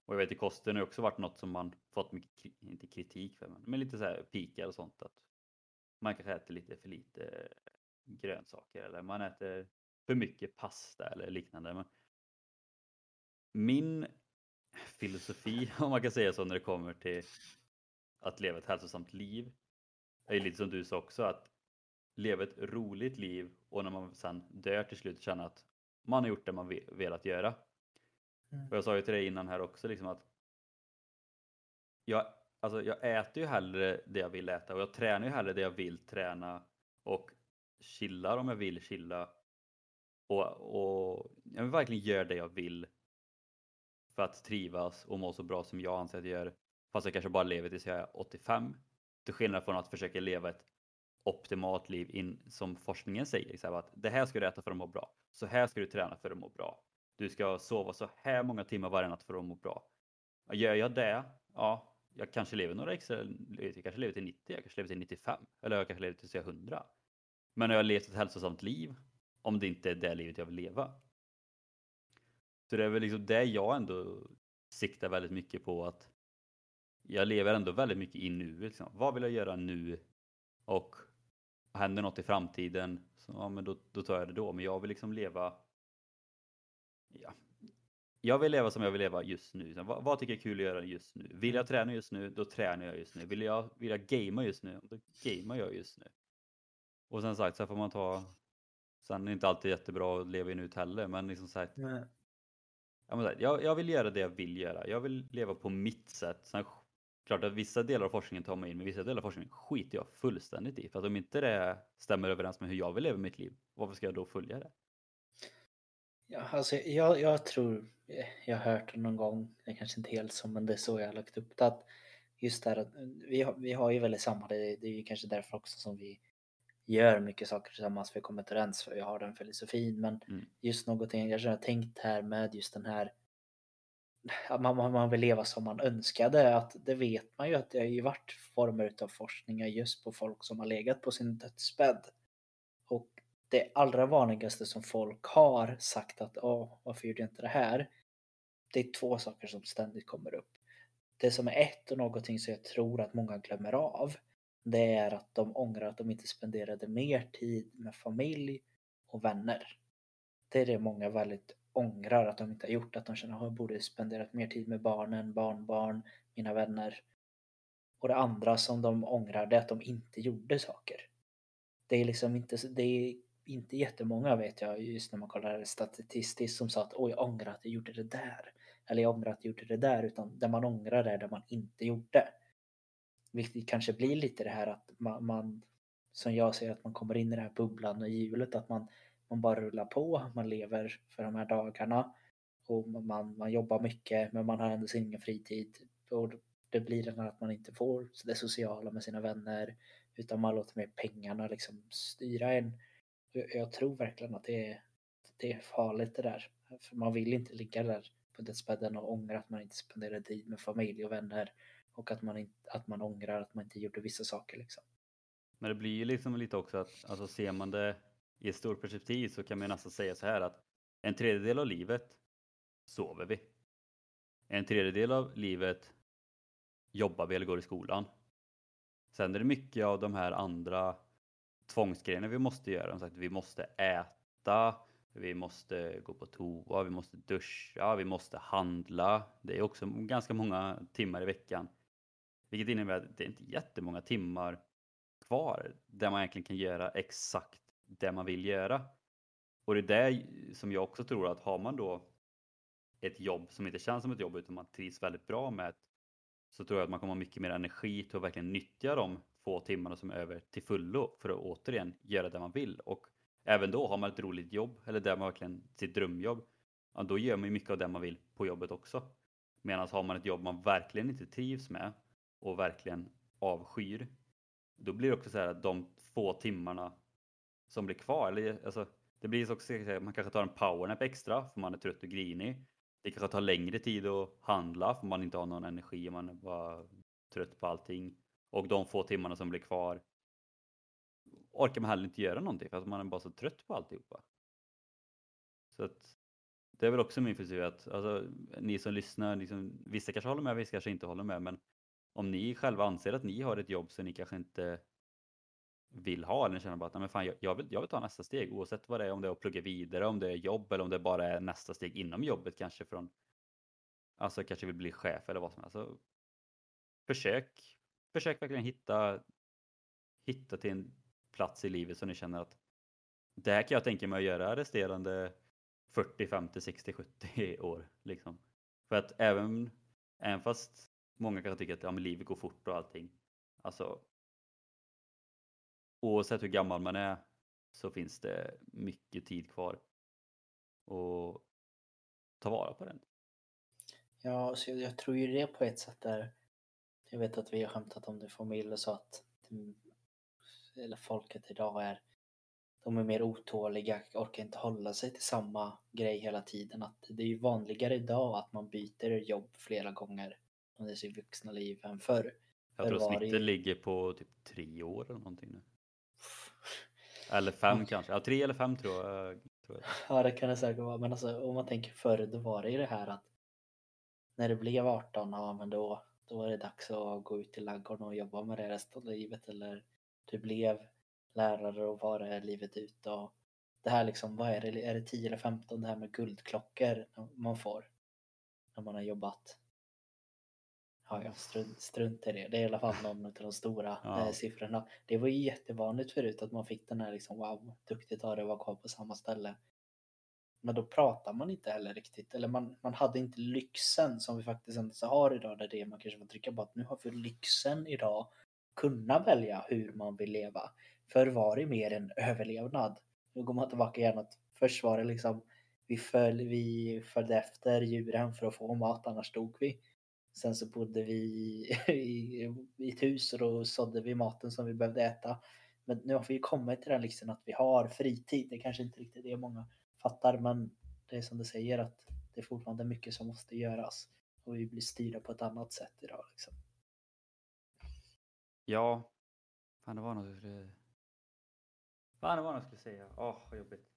Och jag vet att kosten har också varit något som man fått mycket, inte kritik för, men, men lite så här pikar och sånt. Att man kanske äter lite för lite grönsaker eller man äter för mycket pasta eller liknande. Men min filosofi, om man kan säga så, när det kommer till att leva ett hälsosamt liv är ju lite som du sa också att leva ett roligt liv och när man sen dör till slut känna att man har gjort det man ve- velat göra. Mm. Och jag sa ju till dig innan här också liksom att jag, alltså jag äter ju hellre det jag vill äta och jag tränar ju hellre det jag vill träna och chillar om jag vill chilla. Och, och jag vill verkligen göra det jag vill för att trivas och må så bra som jag anser att jag gör. Fast jag kanske bara lever tills jag är 85. Till skillnad från att försöka leva ett optimalt liv in, som forskningen säger. Så här, att det här ska du äta för att må bra. Så här ska du träna för att må bra. Du ska sova så här många timmar varje natt för att må bra. Gör jag det, ja, jag kanske lever några extra, jag kanske lever till 90, jag kanske lever till 95 eller jag kanske lever tills jag är 100. Men har jag levt ett hälsosamt liv, om det inte är det livet jag vill leva. Så det är väl liksom det jag ändå siktar väldigt mycket på att jag lever ändå väldigt mycket i nuet. Liksom. Vad vill jag göra nu? Och händer något i framtiden, så, ja, men då, då tar jag det då. Men jag vill liksom leva ja, jag vill leva som jag vill leva just nu. Så Vad, vad tycker jag är kul att göra just nu? Vill jag träna just nu, då tränar jag just nu. Vill jag, vill jag gamea just nu, då gamear jag just nu. Och sen sagt, så här får man ta... Sen är det inte alltid jättebra att leva i nuet heller, men liksom sagt, så här, jag, jag vill göra det jag vill göra. Jag vill leva på mitt sätt. Sen klart att vissa delar av forskningen tar mig in, men vissa delar av forskningen skiter jag fullständigt i. För att om inte det stämmer överens med hur jag vill leva mitt liv, varför ska jag då följa det? ja, alltså, jag, jag tror, jag har hört det någon gång, det är kanske inte helt så, men det är så jag har lagt upp det. Att just där att vi har, vi har ju väldigt samma, det, det är ju kanske därför också som vi gör mycket saker tillsammans, vi kommer överens för vi har den filosofin. Men Mm. just någonting jag har tänkt här med just den här att man, man, man vill leva som man önskade. Att det vet man ju att det har ju varit former av forskningar just på folk som har legat på sin dödsbädd. Och det allra vanligaste som folk har sagt att Åh, varför gjorde jag inte det här? Det är två saker som ständigt kommer upp. Det som är ett och någonting som jag tror att många glömmer av. Det är att de ångrar att de inte spenderade mer tid med familj och vänner. Det är det många väldigt ångrar att de inte har gjort. Att de känner att jag borde spenderat mer tid med barnen, barnbarn, mina vänner. Och det andra som de ångrar det är att de inte gjorde saker. Det är liksom inte, det är inte jättemånga vet jag just när man kollar statistiskt som sa att oj jag ångrar att jag gjorde det där. Eller jag ångrar att jag gjorde det där. Utan det man ångrar är det man inte gjorde. Vilket kanske blir lite det här att man, man som jag ser att man kommer in i den här bubblan och hjulet att man, man bara rullar på, man lever för de här dagarna och man, man jobbar mycket men man har ändå sin egen fritid och det blir den här att man inte får det sociala med sina vänner utan man låter mer pengarna liksom styra en. Jag, jag tror verkligen att det är, det är farligt det där. För man vill inte ligga där på dödsbädden och ångra att man inte spenderade tid med familj och vänner och att man, inte, att man ångrar att man inte gjorde vissa saker liksom. Men det blir ju liksom lite också att alltså ser man det i ett stort perspektiv så kan man nästan säga så här att en tredjedel av livet sover vi. En tredjedel av livet jobbar vi eller går i skolan. Sen är det mycket av de här andra tvångsgrejerna vi måste göra. Som sagt, vi måste äta, vi måste gå på toa, vi måste duscha, vi måste handla. Det är också ganska många timmar i veckan. Vilket innebär att det är inte jättemånga timmar kvar där man egentligen kan göra exakt det man vill göra. Och det är det som jag också tror att har man då ett jobb som inte känns som ett jobb utan man trivs väldigt bra med så tror jag att man kommer ha mycket mer energi till att verkligen nyttja de få timmarna som är över till fullo för att återigen göra det man vill. Och även då har man ett roligt jobb eller där man verkligen sitt drömjobb. Ja, då gör man ju mycket av det man vill på jobbet också. Medan har man ett jobb man verkligen inte trivs med och verkligen avskyr. Då blir det också så här att de få timmarna som blir kvar, eller alltså, det blir också man kanske tar en powernap extra för man är trött och grinig. Det kanske tar längre tid att handla för man inte har någon energi och man är bara trött på allting. Och de få timmarna som blir kvar orkar man heller inte göra någonting för att man är bara så trött på alltihopa. Så att det är väl också min filosofi att alltså, ni som lyssnar, liksom, vissa kanske håller med, vissa kanske inte håller med, men om ni själva anser att ni har ett jobb som ni kanske inte vill ha eller känner bara att men fan, jag, jag, vill, jag vill ta nästa steg oavsett vad det är, om det är att plugga vidare, om det är jobb eller om det bara är nästa steg inom jobbet kanske från Alltså kanske vill bli chef eller vad som helst. Alltså, försök, försök verkligen hitta, hitta till en plats i livet som ni känner att det här kan jag tänka mig att göra resterande 40, 50, 60, 70 år. Liksom. För att även, även fast många kanske tycker att ja, men livet går fort och allting. Alltså, oavsett hur gammal man är så finns det mycket tid kvar. Och ta vara på den. Ja, så jag, jag tror ju det på ett sätt där. jag vet att vi har skämtat om det i familjen så att eller folket idag är de är mer otåliga, orkar inte hålla sig till samma grej hela tiden. Att det är ju vanligare idag att man byter jobb flera gånger under sitt vuxna liv än förr. Jag tror snittet i... ligger på typ tre år eller någonting nu. Eller fem kanske. Ja, tre eller fem tror jag. Tror jag. Ja, det kan det säkert vara. Men alltså, om man tänker förr, då var det ju det här att när det blev 18, ja men då, då var det dags att gå ut i laggården och jobba med det resten av livet. Eller du blev lärare och var det livet ut. Och det här liksom, vad är det, är det 10 eller 15 det här med guldklockor man får när man har jobbat? Ja, jag strunt, strunt i det. Det är i alla fall någon av de stora ja. eh, siffrorna. Det var ju jättevanligt förut att man fick den här liksom, wow, duktigt av det att vara kvar på samma ställe. Men då pratar man inte heller riktigt, eller man, man hade inte lyxen som vi faktiskt ändå har idag, där det man kanske får trycka på att nu har vi lyxen idag kunna välja hur man vill leva. Förr var det mer en överlevnad. Nu går man tillbaka igen att först var det liksom vi, föl, vi följde efter djuren för att få mat, annars dog vi. Sen så bodde vi i, i ett hus och då sådde vi maten som vi behövde äta. Men nu har vi kommit till den liksom att vi har fritid. Det är kanske inte riktigt det många fattar, men det är som du säger att det är fortfarande mycket som måste göras och vi blir styrda på ett annat sätt idag. Liksom. Ja, fan det var något jag skulle... Fan det var något jag skulle säga. Åh, oh, vad jobbigt.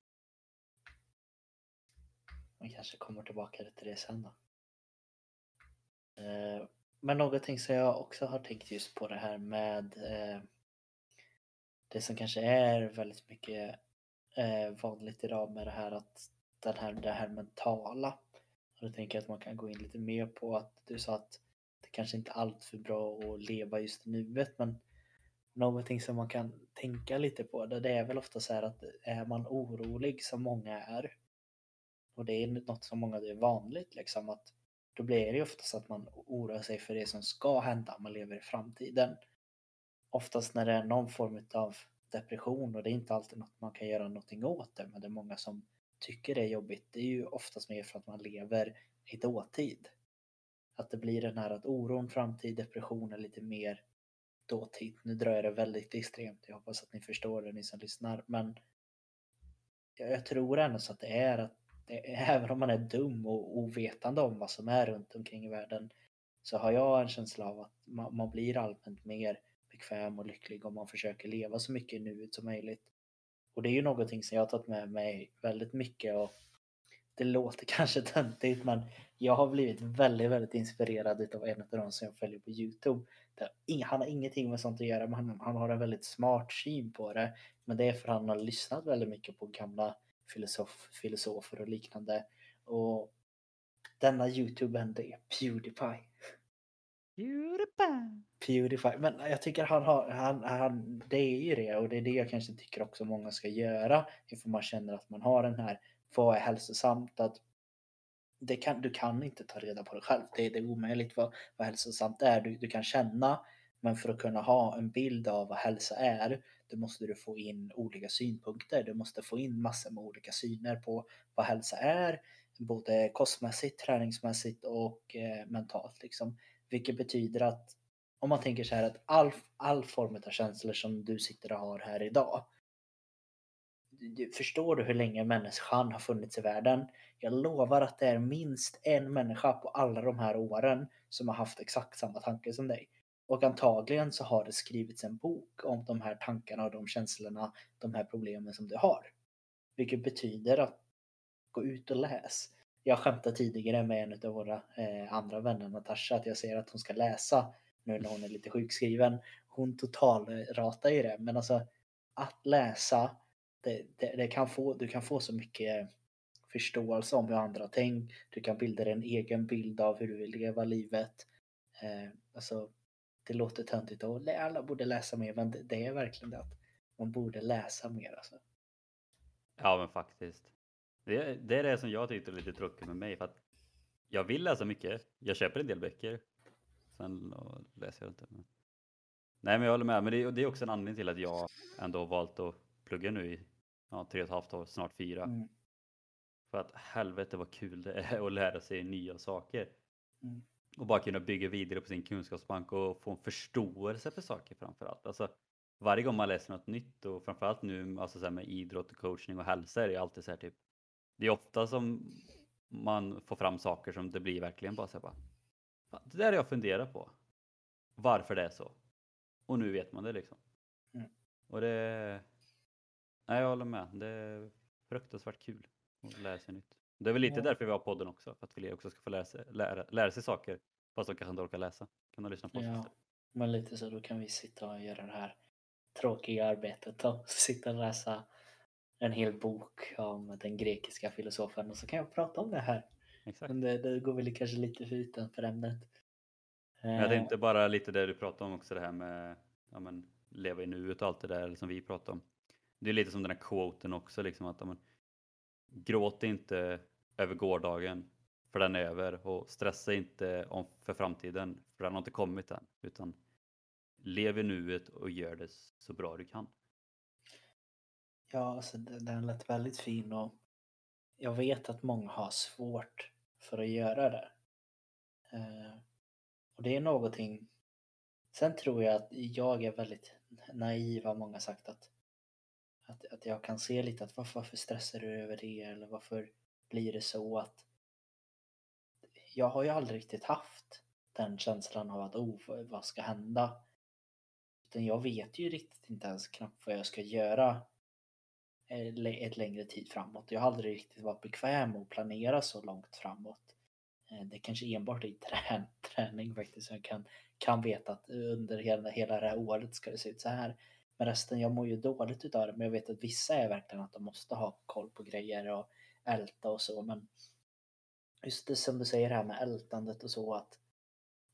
Man kanske kommer tillbaka till det sen då. Eh, men någonting som jag också har tänkt just på det här med eh, det som kanske är väldigt mycket eh, vanligt idag med det här att den här, det här mentala. Och då tänker jag att man kan gå in lite mer på att du sa att det kanske inte är allt för bra att leva just i nuet men någonting som man kan tänka lite på det, det är väl ofta så här att är man orolig som många är och det är något som många det är vanligt liksom att då blir det ju oftast att man oroar sig för det som ska hända, man lever i framtiden. Oftast när det är någon form av depression och det är inte alltid något man kan göra någonting åt det, men det är många som tycker det är jobbigt. Det är ju oftast mer för att man lever i dåtid. Att det blir den här att oron, framtid, depression är lite mer dåtid. Nu drar jag det väldigt extremt. Jag hoppas att ni förstår det, ni som lyssnar. Men jag tror ändå så att det är att även om man är dum och ovetande om vad som är runt omkring i världen så har jag en känsla av att man, man blir allmänt mer bekväm och lycklig om man försöker leva så mycket i nuet som möjligt. Och det är ju någonting som jag har tagit med mig väldigt mycket och det låter kanske töntigt men jag har blivit väldigt, väldigt inspirerad av en av de som jag följer på Youtube. Han har ingenting med sånt att göra men han, han har en väldigt smart syn på det. Men det är för att han har lyssnat väldigt mycket på gamla filosof, filosofer och liknande. Och denna Youtuben det är Pewdiepie. Pewdiepie. Pewdiepie. Men jag tycker han har, han, han, det är ju det och det är det jag kanske tycker också många ska göra. Ifall man känner att man har den här, vad är hälsosamt? Att det kan, du kan inte ta reda på det själv. Det, det är omöjligt vad, vad hälsosamt är. Du, du kan känna, men för att kunna ha en bild av vad hälsa är, då måste du få in olika synpunkter. Du måste få in massor med olika syner på vad hälsa är, både kostmässigt, träningsmässigt och eh, mentalt. Liksom. Vilket betyder att om man tänker så här att all, all form av känslor som du sitter och har här idag. Förstår du hur länge människan har funnits i världen? Jag lovar att det är minst en människa på alla de här åren som har haft exakt samma tanke som dig. Och antagligen så har det skrivits en bok om de här tankarna och de känslorna, de här problemen som du har. Vilket betyder att gå ut och läs. Jag skämtade tidigare med en av våra eh, andra vänner, Natasha, att jag säger att hon ska läsa nu när hon är lite sjukskriven. Hon totalratar ju det, men alltså att läsa, det, det, det, kan få, du kan få så mycket förståelse om hur andra tänker. Du kan bilda dig en egen bild av hur du vill leva livet. Eh, alltså, det låter töntigt och alla borde läsa mer, men det, är verkligen det att man borde läsa mer. Alltså. Ja, men faktiskt. Det, det är det som jag tyckte är lite tråkigt med mig. För att jag vill läsa mycket. Jag köper en del böcker. Sen läser jag inte. Men... Nej, men jag håller med. Men det, det, är också en anledning till att jag ändå valt att plugga nu i ja, tre och ett halvt år, snart fyra. Mm. För att helvete vad kul det är att lära sig nya saker. Mm. Och bara kunna bygga vidare på sin kunskapsbank och få en förståelse för saker framförallt. Alltså, varje gång man läser något nytt och framförallt nu alltså så med idrott och coachning och hälsa är det alltid så här typ det är ofta som man får fram saker som det blir verkligen bara så bara. Det där har jag funderat på. Varför det är så. Och nu vet man det liksom. Mm. Och det... Nej, jag håller med. Det är fruktansvärt kul att lära sig nytt. Det är väl lite ja. därför vi har podden också. För att fler också ska få lära sig, lära, lära sig saker. Fast de kanske inte orkar läsa. Kan de lyssna på oss ja. Men lite så, då kan vi sitta och göra det här tråkiga arbetet och sitta och läsa en hel bok om den grekiska filosofen och så kan jag prata om det här. Exakt. Men det, det går väl kanske lite för utanför ämnet. Jag eh. tänkte bara lite det du pratade om också det här med ja, men, leva i nuet och allt det där som vi pratade om. Det är lite som den här quoten också liksom att ja, men, gråt inte över gårdagen för den är över och stressa inte om för framtiden för den har inte kommit än utan lev i nuet och gör det så bra du kan. Ja, alltså den lät väldigt fin och jag vet att många har svårt för att göra det. Eh, och det är någonting... Sen tror jag att jag är väldigt naiv har många sagt att, att, att jag kan se lite att varför, varför stressar du över det eller varför blir det så att jag har ju aldrig riktigt haft den känslan av att oh, vad ska hända? Utan jag vet ju riktigt inte ens knappt vad jag ska göra eh, ett längre tid framåt. Jag har aldrig riktigt varit bekväm med att planera så långt framåt. Eh, det kanske enbart är i träning faktiskt. som Jag kan, kan veta att under hela, hela det här året ska det se ut så här. Men resten, jag mår ju dåligt utav det. Men jag vet att vissa är verkligen att de måste ha koll på grejer och älta och så. Men just det som du säger här med ältandet och så att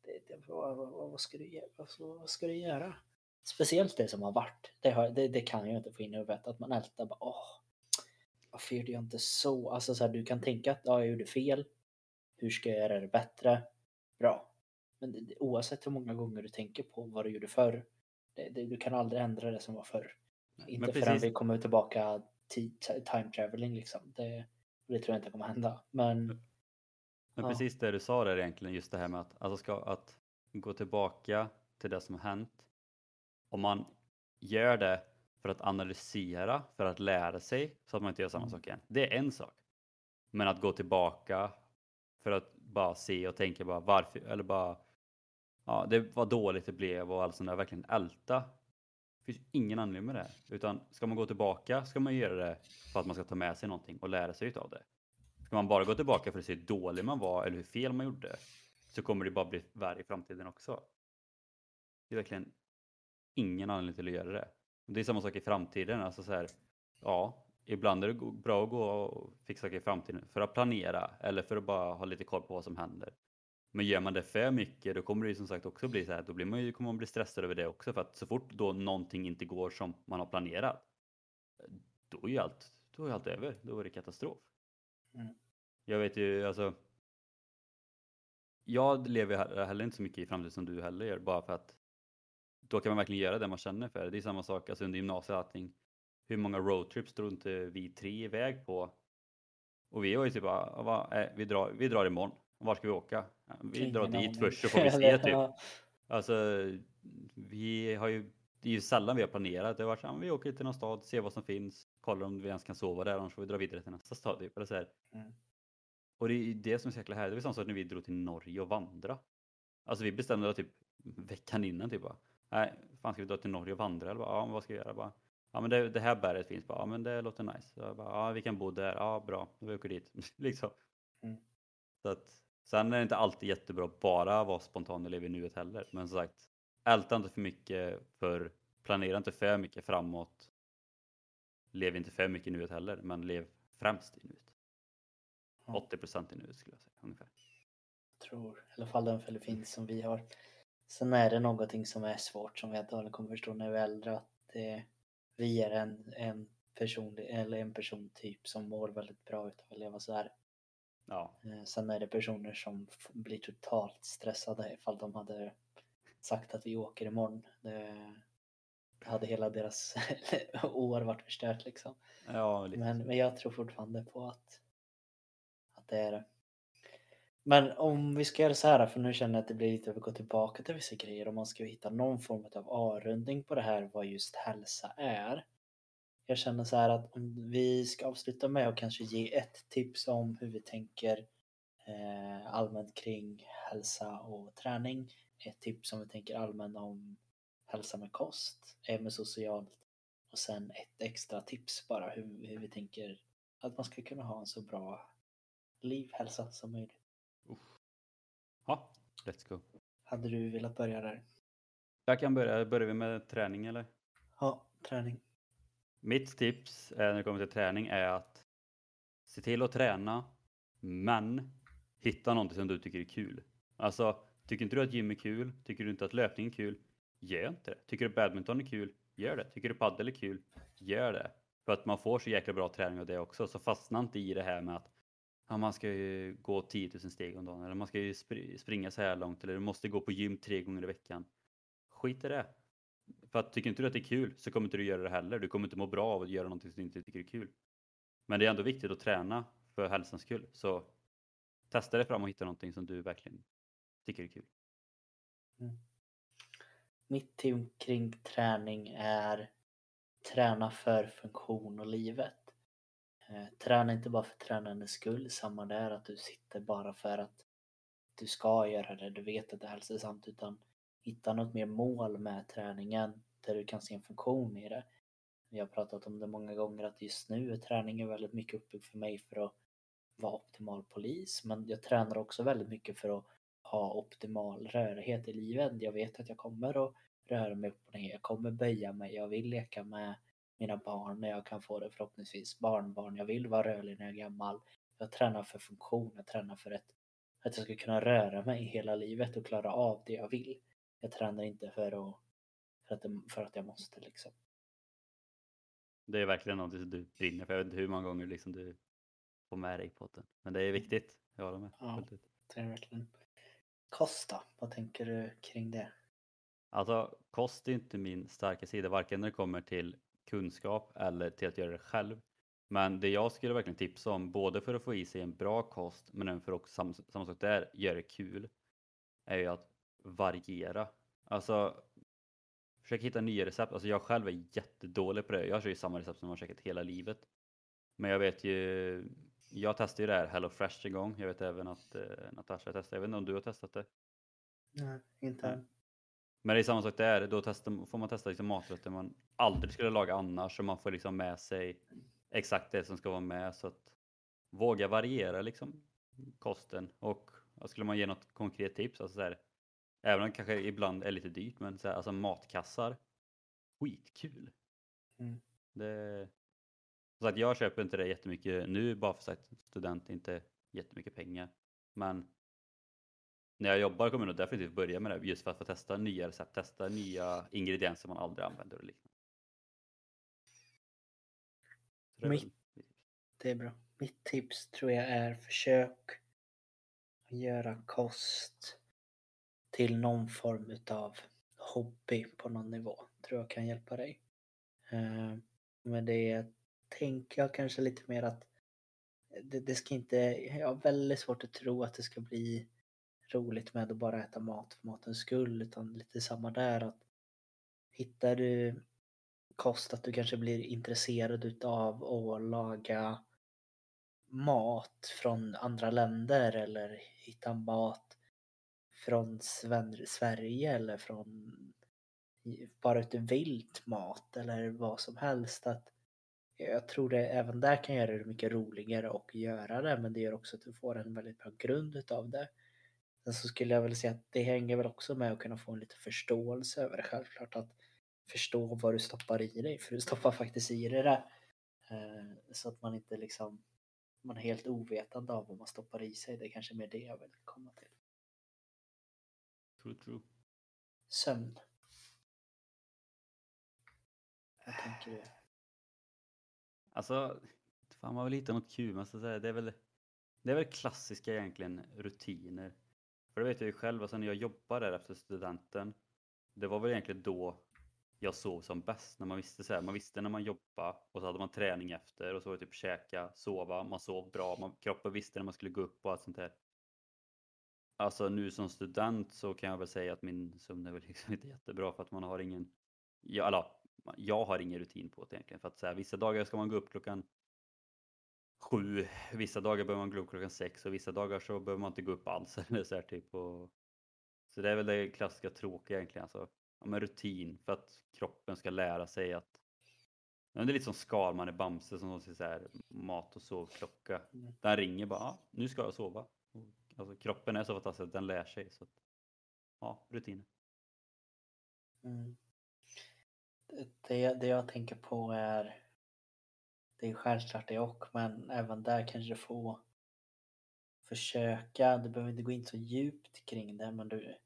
det, det, vad, vad, vad, ska du, vad, vad ska du göra? Speciellt det som har varit. Det, har, det, det kan jag inte få in i huvudet. Att man ältar bara åh, varför gjorde jag inte så? Alltså så här, du kan tänka att ja, jag gjorde fel. Hur ska jag göra det bättre? Bra. Men det, oavsett hur många gånger du tänker på vad du gjorde förr. Det, det, du kan aldrig ändra det som var förr. Inte precis... förrän vi kommer tillbaka till time traveling liksom. Det, det tror jag inte kommer hända. Men, Men ja. precis det du sa där egentligen, just det här med att, alltså ska, att gå tillbaka till det som har hänt om man gör det för att analysera, för att lära sig så att man inte gör samma mm. sak igen. Det är en sak. Men att gå tillbaka för att bara se och tänka bara varför, eller bara ja, det var dåligt det blev och allt sånt där, verkligen älta. Det finns ingen anledning med det. Utan ska man gå tillbaka ska man göra det för att man ska ta med sig någonting och lära sig utav det. Ska man bara gå tillbaka för att se hur dålig man var eller hur fel man gjorde så kommer det bara bli värre i framtiden också. Det är verkligen ingen anledning till att göra det. Det är samma sak i framtiden. Alltså så här, ja, ibland är det bra att gå och fixa saker i framtiden för att planera eller för att bara ha lite koll på vad som händer. Men gör man det för mycket då kommer det ju som sagt också bli så här, då blir man ju, kommer man bli stressad över det också för att så fort då någonting inte går som man har planerat då är ju allt, då är allt över, då är det katastrof. Mm. Jag vet ju alltså jag lever heller inte så mycket i framtiden som du heller gör bara för att då kan man verkligen göra det man känner för. Det är samma sak alltså under gymnasiet allting. Hur många roadtrips tror inte vi tre iväg på? Och vi var ju typ bara, va, äh, vi, drar, vi drar imorgon. Var ska vi åka? Vi Ingen drar dit först så får vi se typ. Alltså, vi har ju, det är ju sällan vi har planerat. Det har varit så här, vi åker till någon stad, ser vad som finns, kollar om vi ens kan sova där, annars får vi dra vidare till nästa stad. Typ. Eller så. Mm. Och det är ju det som är så jäkla härligt. Det var samma sak när vi drog till Norge och vandra. Alltså vi bestämde oss typ veckan innan typ bara. Nej, fan ska vi dra till Norge och vandra? Eller bara, ja, men vad ska vi göra? Bara, ja, men det, det här berget finns. Bara, ja, men det låter nice. Så bara, ja, vi kan bo där. Ja, bra. Vi åker dit. liksom. Mm. Så att, sen är det inte alltid jättebra att bara vara spontan och leva i nuet heller. Men som sagt, älta inte för mycket för planera inte för mycket framåt. Lev inte för mycket i nuet heller, men lev främst i nuet. Ja. 80 procent i nuet skulle jag säga ungefär. tror, i alla fall den filosofin som vi har. Sen är det någonting som är svårt som vi antagligen kommer förstå när vi är äldre att det, vi är en, en person eller en persontyp som mår väldigt bra utav att leva så här. Ja, Eh, Sen är det personer som blir totalt stressade ifall de hade sagt att vi åker imorgon. Det, hade hela deras år varit förstört liksom. ja. Men, men jag tror fortfarande på att, att det är det. Men om vi ska göra så här, för nu känner jag att det blir lite att vi går tillbaka till vissa grejer. Om man ska hitta någon form av avrundning på det här, vad just hälsa är. Jag känner så här att om vi ska avsluta med att kanske ge ett tips om hur vi tänker eh, allmänt kring hälsa och träning. Ett tips om vi tänker allmänt om hälsa med kost, även socialt och sen ett extra tips bara hur, hur vi tänker att man ska kunna ha en så bra liv, hälsa som möjligt. Ja, let's go. Hade du velat börja där? Jag kan börja, börjar vi med träning eller? Ja, träning. Mitt tips eh, när det kommer till träning är att se till att träna, men hitta någonting som du tycker är kul. Alltså, tycker inte du att gym är kul? Tycker du inte att löpning är kul? Gör inte det. Tycker du badminton är kul? Gör det. Tycker du padel är kul? Gör det. För att man får så jäkla bra träning av det också. Så fastna inte i det här med att ja, man ska ju gå 10 000 steg om dagen eller man ska ju springa så här långt eller du måste gå på gym tre gånger i veckan. Skit i det. För att tycker inte du att det är kul så kommer inte du göra det heller. Du kommer inte må bra av att göra någonting som du inte tycker är kul. Men det är ändå viktigt att träna för hälsans skull. Så testa dig fram och hitta någonting som du verkligen tycker är kul. Mm. Mitt tips kring träning är träna för funktion och livet. Eh, träna inte bara för tränandets skull, samma där att du sitter bara för att du ska göra det, du vet att det är hälsosamt, utan hitta något mer mål med träningen där du kan se en funktion i det. Vi har pratat om det många gånger att just nu är träningen väldigt mycket uppbyggd för mig för att vara optimal polis, men jag tränar också väldigt mycket för att ha optimal rörlighet i livet. Jag vet att jag kommer att röra mig upp och ner, jag kommer böja mig, jag vill leka med mina barn när jag kan få det förhoppningsvis barnbarn. Jag vill vara rörlig när jag är gammal. Jag tränar för funktion, jag tränar för ett, att jag ska kunna röra mig hela livet och klara av det jag vill. Jag tränar inte för att, för att, för att jag måste liksom. Det är verkligen någonting som du brinner för. Jag vet inte hur många gånger liksom du får med dig på det. Men det är viktigt. Jag håller med. Ja. Det är verkligen. Kosta, vad tänker du kring det? Alltså kost är inte min starka sida, varken när det kommer till kunskap eller till att göra det själv. Men det jag skulle verkligen tipsa om, både för att få i sig en bra kost, men även för också samma, samma sak där, göra det kul, är ju att variera. Alltså, försök hitta nya recept. Alltså jag själv är jättedålig på det. Jag kör ju samma recept som jag har käkat hela livet. Men jag vet ju, jag testade ju det här Hello Fresh en gång. Jag vet även att eh, Natasha testade. Jag vet inte om du har testat det? Nej, inte än. Men det är samma sak där, då testar, får man testa liksom maträtter man aldrig skulle laga annars så man får liksom med sig exakt det som ska vara med så att våga variera liksom kosten och skulle man ge något konkret tips, alltså så här, även om det kanske ibland är lite dyrt, men så här, alltså matkassar, skitkul. Mm. Det, så att jag köper inte det jättemycket nu bara för att student inte jättemycket pengar. Men när jag jobbar kommer jag nog definitivt börja med det just för att få testa nya recept, testa nya ingredienser man aldrig använder och liknande. Så det är Mitt- Det är bra. Mitt tips tror jag är försök att göra kost till någon form utav hobby på någon nivå. Tror jag kan hjälpa dig. Eh, men det tänker jag kanske lite mer att det, det ska inte, jag har väldigt svårt att tro att det ska bli roligt med att bara äta mat för matens skull utan lite samma där att hittar du kost att du kanske blir intresserad utav att laga mat från andra länder eller hitta mat från Sven- Sverige eller från bara ute vilt mat eller vad som helst. Att jag tror det även där kan göra det mycket roligare och göra det men det gör också att du får en väldigt bra grund utav det. Sen så skulle jag väl säga att det hänger väl också med att kunna få en lite förståelse över det. Självklart att förstå vad du stoppar i dig för du stoppar faktiskt i dig det. Eh, så att man inte liksom man är helt ovetande av vad man stoppar i sig. Det är kanske mer det jag vill komma till. True, true. Sömn. Vad tänker du? Alltså, fan man vill hitta något kul, men så att säga, det är väl det är väl klassiska egentligen rutiner. För det vet jag ju själv, alltså när jag jobbade där efter studenten, det var väl egentligen då jag sov som bäst. När man visste så här, man visste när man jobbade och så hade man träning efter och så var det typ käka, sova, man sov bra, man, kroppen visste när man skulle gå upp och allt sånt där. Alltså nu som student så kan jag väl säga att min sömn är väl liksom inte jättebra för att man har ingen, ja, eller, jag har ingen rutin på det egentligen. För att så här, vissa dagar ska man gå upp klockan sju, vissa dagar behöver man gå upp klockan sex och vissa dagar så behöver man inte gå upp alls. Eller så, här, typ, och, så det är väl det klassiska tråkiga egentligen. Alltså, ja, men rutin för att kroppen ska lära sig att Ja, det är lite som Skalman i Bamse som sin så här mat och sovklocka. Mm. Den ringer bara, ah, nu ska jag sova. Alltså, kroppen är så fantastisk att den lär sig. Så att, ja, rutiner. Mm. Det, det, jag tänker på är det är självklart det och men även där kanske få försöka, du behöver inte gå in så djupt kring det men du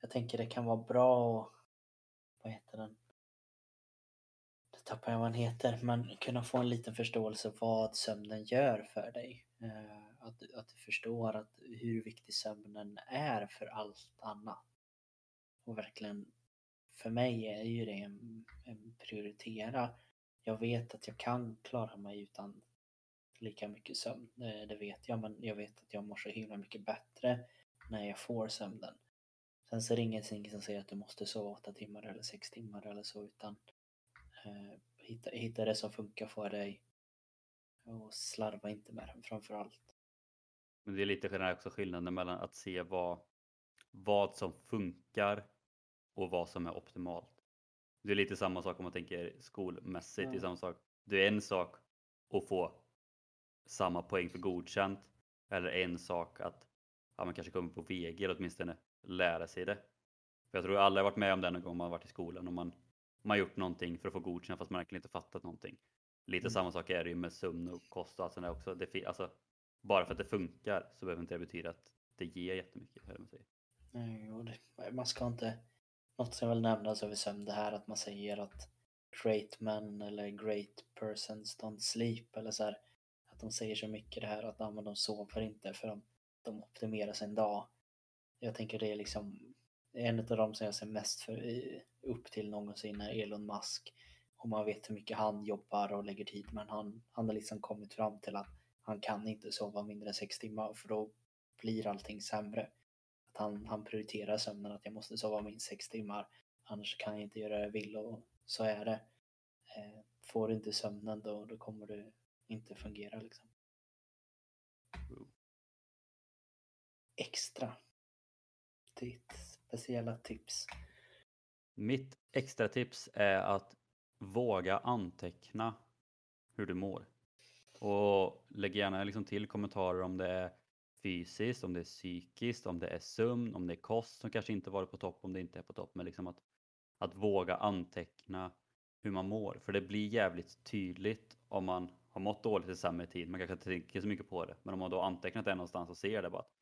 jag tänker det kan vara bra att vad heter den? Tappar jag vad den heter men kunna få en liten förståelse vad sömnen gör för dig. Eh, att, du- att du förstår att hur viktig sömnen är för allt annat. Och verkligen för mig är ju det en, en prioritera. Jag vet att jag kan klara mig utan lika mycket sömn. Eh, det, vet jag, men jag vet att jag mår så himla mycket bättre när jag får sömnen. Sen så är det ingenting som säger att du måste sova åtta timmar eller sex timmar eller så utan hitta, hitta det som funkar för dig och slarva inte med den framför allt. Men det är lite generellt också skillnaden mellan att se vad, vad som funkar och vad som är optimalt. Det är lite samma sak om man tänker skolmässigt. Det är samma sak. Det är en sak att få samma poäng för godkänt eller en sak att ja, man kanske kommer på VG eller åtminstone lära sig det. För jag tror alla har varit med om det någon gång man varit i skolan och man, man har gjort någonting för att få godkänt fast man verkligen inte fattat någonting. Lite Mm. samma sak är det ju med sömn och kost och allt sånt där också. Det, alltså, bara för att det funkar så behöver inte det betyda att det ger jättemycket. Nej, man ska inte... Något som jag vill nämna över sömn det här att man säger att great men eller great persons don't sleep eller så här. Att de säger så mycket det här att de sover inte för de, de optimerar sin dag. Jag tänker det är liksom en av de som jag ser mest för, upp till någonsin är Elon Musk. Och man vet hur mycket han jobbar och lägger tid men han, han har liksom kommit fram till att han kan inte sova mindre än sex timmar för då blir allting sämre. Att han, han prioriterar sömnen, att jag måste sova minst sex timmar. Annars kan jag inte göra det jag vill och så är det. Eh, får du inte sömnen då, då kommer du inte fungera liksom. Extra. Ditt speciella tips. Mitt extra tips är att våga anteckna hur du mår. Och lägg gärna liksom till kommentarer om det är fysiskt, om det är psykiskt, om det är sömn, om det är kost som kanske inte varit på topp, om det inte är på topp. Men liksom att, att våga anteckna hur man mår. För det blir jävligt tydligt om man har mått dåligt i sämre tid. Man kanske inte tänker så mycket på det. Men om man då antecknat det någonstans och ser det bara att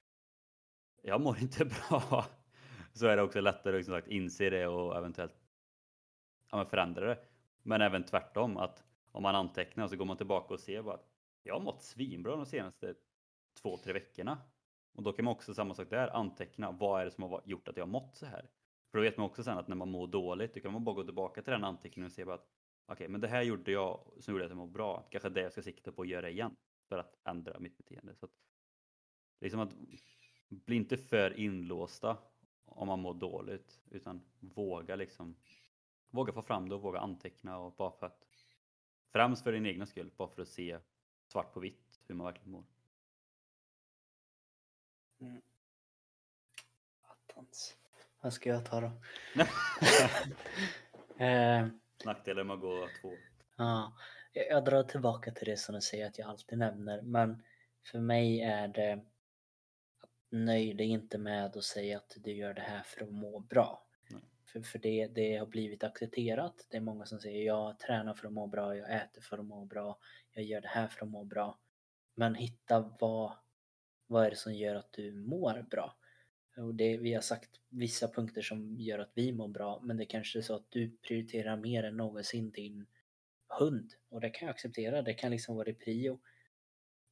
jag mår inte bra. Så är det också lättare att sagt, inse det och eventuellt ja, förändra det. Men även tvärtom att om man antecknar så går man tillbaka och ser bara att jag har mått svinbra de senaste två, tre veckorna. Och då kan man också samma sak där anteckna vad är det som har gjort att jag har mått så här. För då vet man också sen att när man mår dåligt då kan man bara gå tillbaka till den anteckningen och se bara att okej, okay, men det här gjorde jag som gjorde att jag mår bra. Kanske det jag ska sikta på att göra igen för att ändra mitt beteende. Så att, liksom att bli inte för inlåsta om man mår dåligt utan våga liksom våga få fram det och våga anteckna och bara för att främst för din egna skull, bara för att se svart på vitt hur man verkligen mår. Mm. Attans. Vad ska jag ta då? eh, Nackdelen med att gå två. Ja, jag drar tillbaka till det som du säger att jag alltid nämner, men för mig är det nöj dig inte med att säga att du gör det här för att må bra. För, för det, det har blivit accepterat. Det är många som säger jag tränar för att må bra, jag äter för att må bra, jag gör det här för att må bra. Men hitta vad, vad är det som gör att du mår bra? Och det, vi har sagt vissa punkter som gör att vi mår bra, men det kanske är så att du prioriterar mer än någonsin din hund. Och det kan jag acceptera, det kan liksom vara i prio.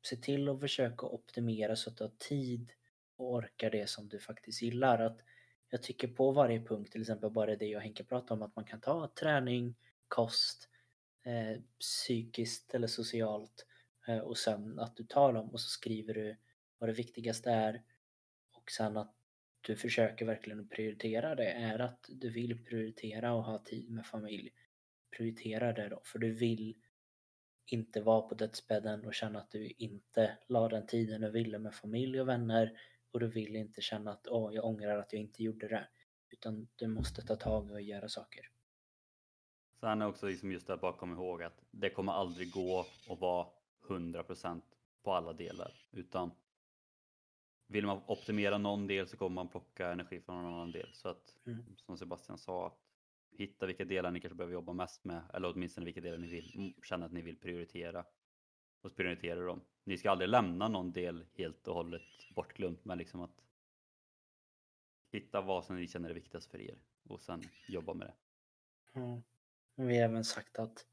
Se till att försöka optimera så att du har tid orkar det som du faktiskt gillar. Att jag tycker på varje punkt, till exempel bara det jag och Henke pratade om, att man kan ta träning, kost, eh, psykiskt eller socialt eh, och sen att du tar dem och så skriver du vad det viktigaste är och sen att du försöker verkligen prioritera det är att du vill prioritera och ha tid med familj. Prioritera det då, för du vill inte vara på dödsbädden och känna att du inte la den tiden du ville med familj och vänner och du vill inte känna att åh, jag ångrar att jag inte gjorde det. Utan du måste ta tag och göra saker. Sen är också liksom just att bara komma ihåg att det kommer aldrig gå att vara 100% på alla delar. Utan vill man optimera någon del så kommer man plocka energi från en annan del. Så att mm. som Sebastian sa, att hitta vilka delar ni kanske behöver jobba mest med eller åtminstone vilka delar ni vill känna att ni vill prioritera och prioritera dem. Ni ska aldrig lämna någon del helt och hållet bortglömt men liksom att hitta vad som ni känner är viktigast för er och sen jobba med det. Mm. Vi har även sagt att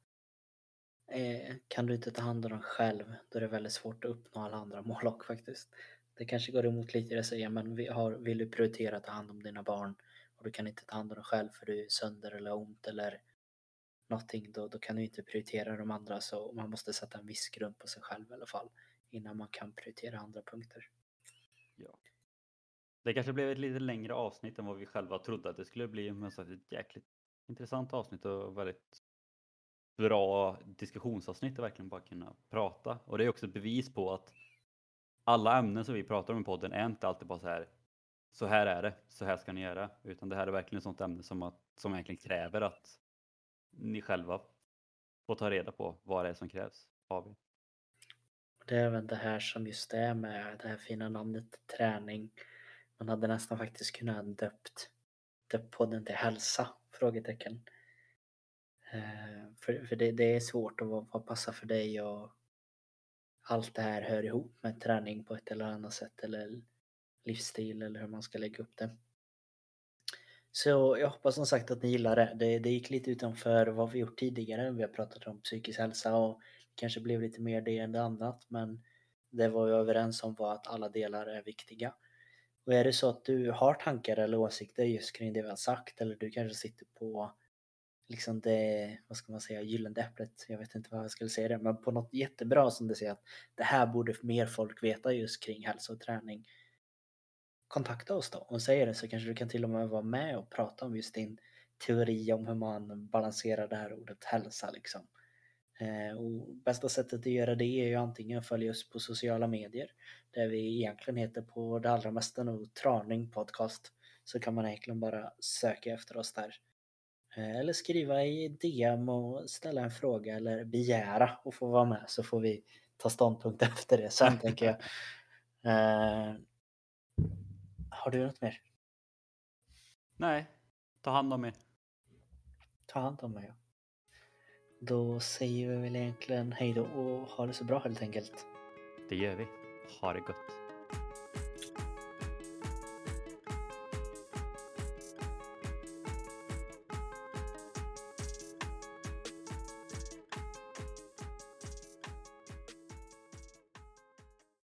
eh, kan du inte ta hand om dem själv då är det väldigt svårt att uppnå alla andra mål också faktiskt. Det kanske går emot lite det jag säger men vi har, vill du prioritera att ta hand om dina barn och du kan inte ta hand om dem själv för du är sönder eller ont eller någonting då, då kan du inte prioritera de andra så man måste sätta en viss grund på sig själv i alla fall innan man kan prioritera andra punkter. Ja. Det kanske blev ett lite längre avsnitt än vad vi själva trodde att det skulle bli men så ett jäkligt intressant avsnitt och väldigt bra diskussionsavsnitt att verkligen bara kunna prata och det är också ett bevis på att alla ämnen som vi pratar om i podden är inte alltid bara så här så här är det, så här ska ni göra utan det här är verkligen ett sånt ämne som, att, som egentligen kräver att ni själva får ta reda på vad det är som krävs av er. Det är väl det här som just är med det här fina namnet träning. Man hade nästan faktiskt kunnat döpt, döpt podden till hälsa? Frågetecken. Eh, för för det, det är svårt att vad, vad passar för dig och allt det här hör ihop med träning på ett eller annat sätt eller livsstil eller hur man ska lägga upp det. Så jag hoppas som sagt att ni gillar det. det. Det gick lite utanför vad vi gjort tidigare. Vi har pratat om psykisk hälsa och kanske blev lite mer det än det annat men det var vi överens om var att alla delar är viktiga. Och är det så att du har tankar eller åsikter just kring det vi har sagt eller du kanske sitter på liksom det, vad ska man säga, gyllene äpplet, jag vet inte vad jag skulle säga det, men på något jättebra som du säger att det här borde mer folk veta just kring hälsa och träning kontakta oss då och säger det så kanske du kan till och med vara med och prata om just din teori om hur man balanserar det här ordet hälsa liksom. Eh, och bästa sättet att göra det är ju antingen att följa oss på sociala medier där vi egentligen heter på det allra mesta nog Traning Podcast så kan man egentligen bara söka efter oss där. Eh, eller skriva i DM och ställa en fråga eller begära och få vara med så får vi ta ståndpunkt efter det sen tänker jag. Har du något mer? Nej, ta hand om er. Ta hand om mig. ja. Då säger vi väl egentligen hej då och ha det så bra helt enkelt. Det gör vi. Ha det gott.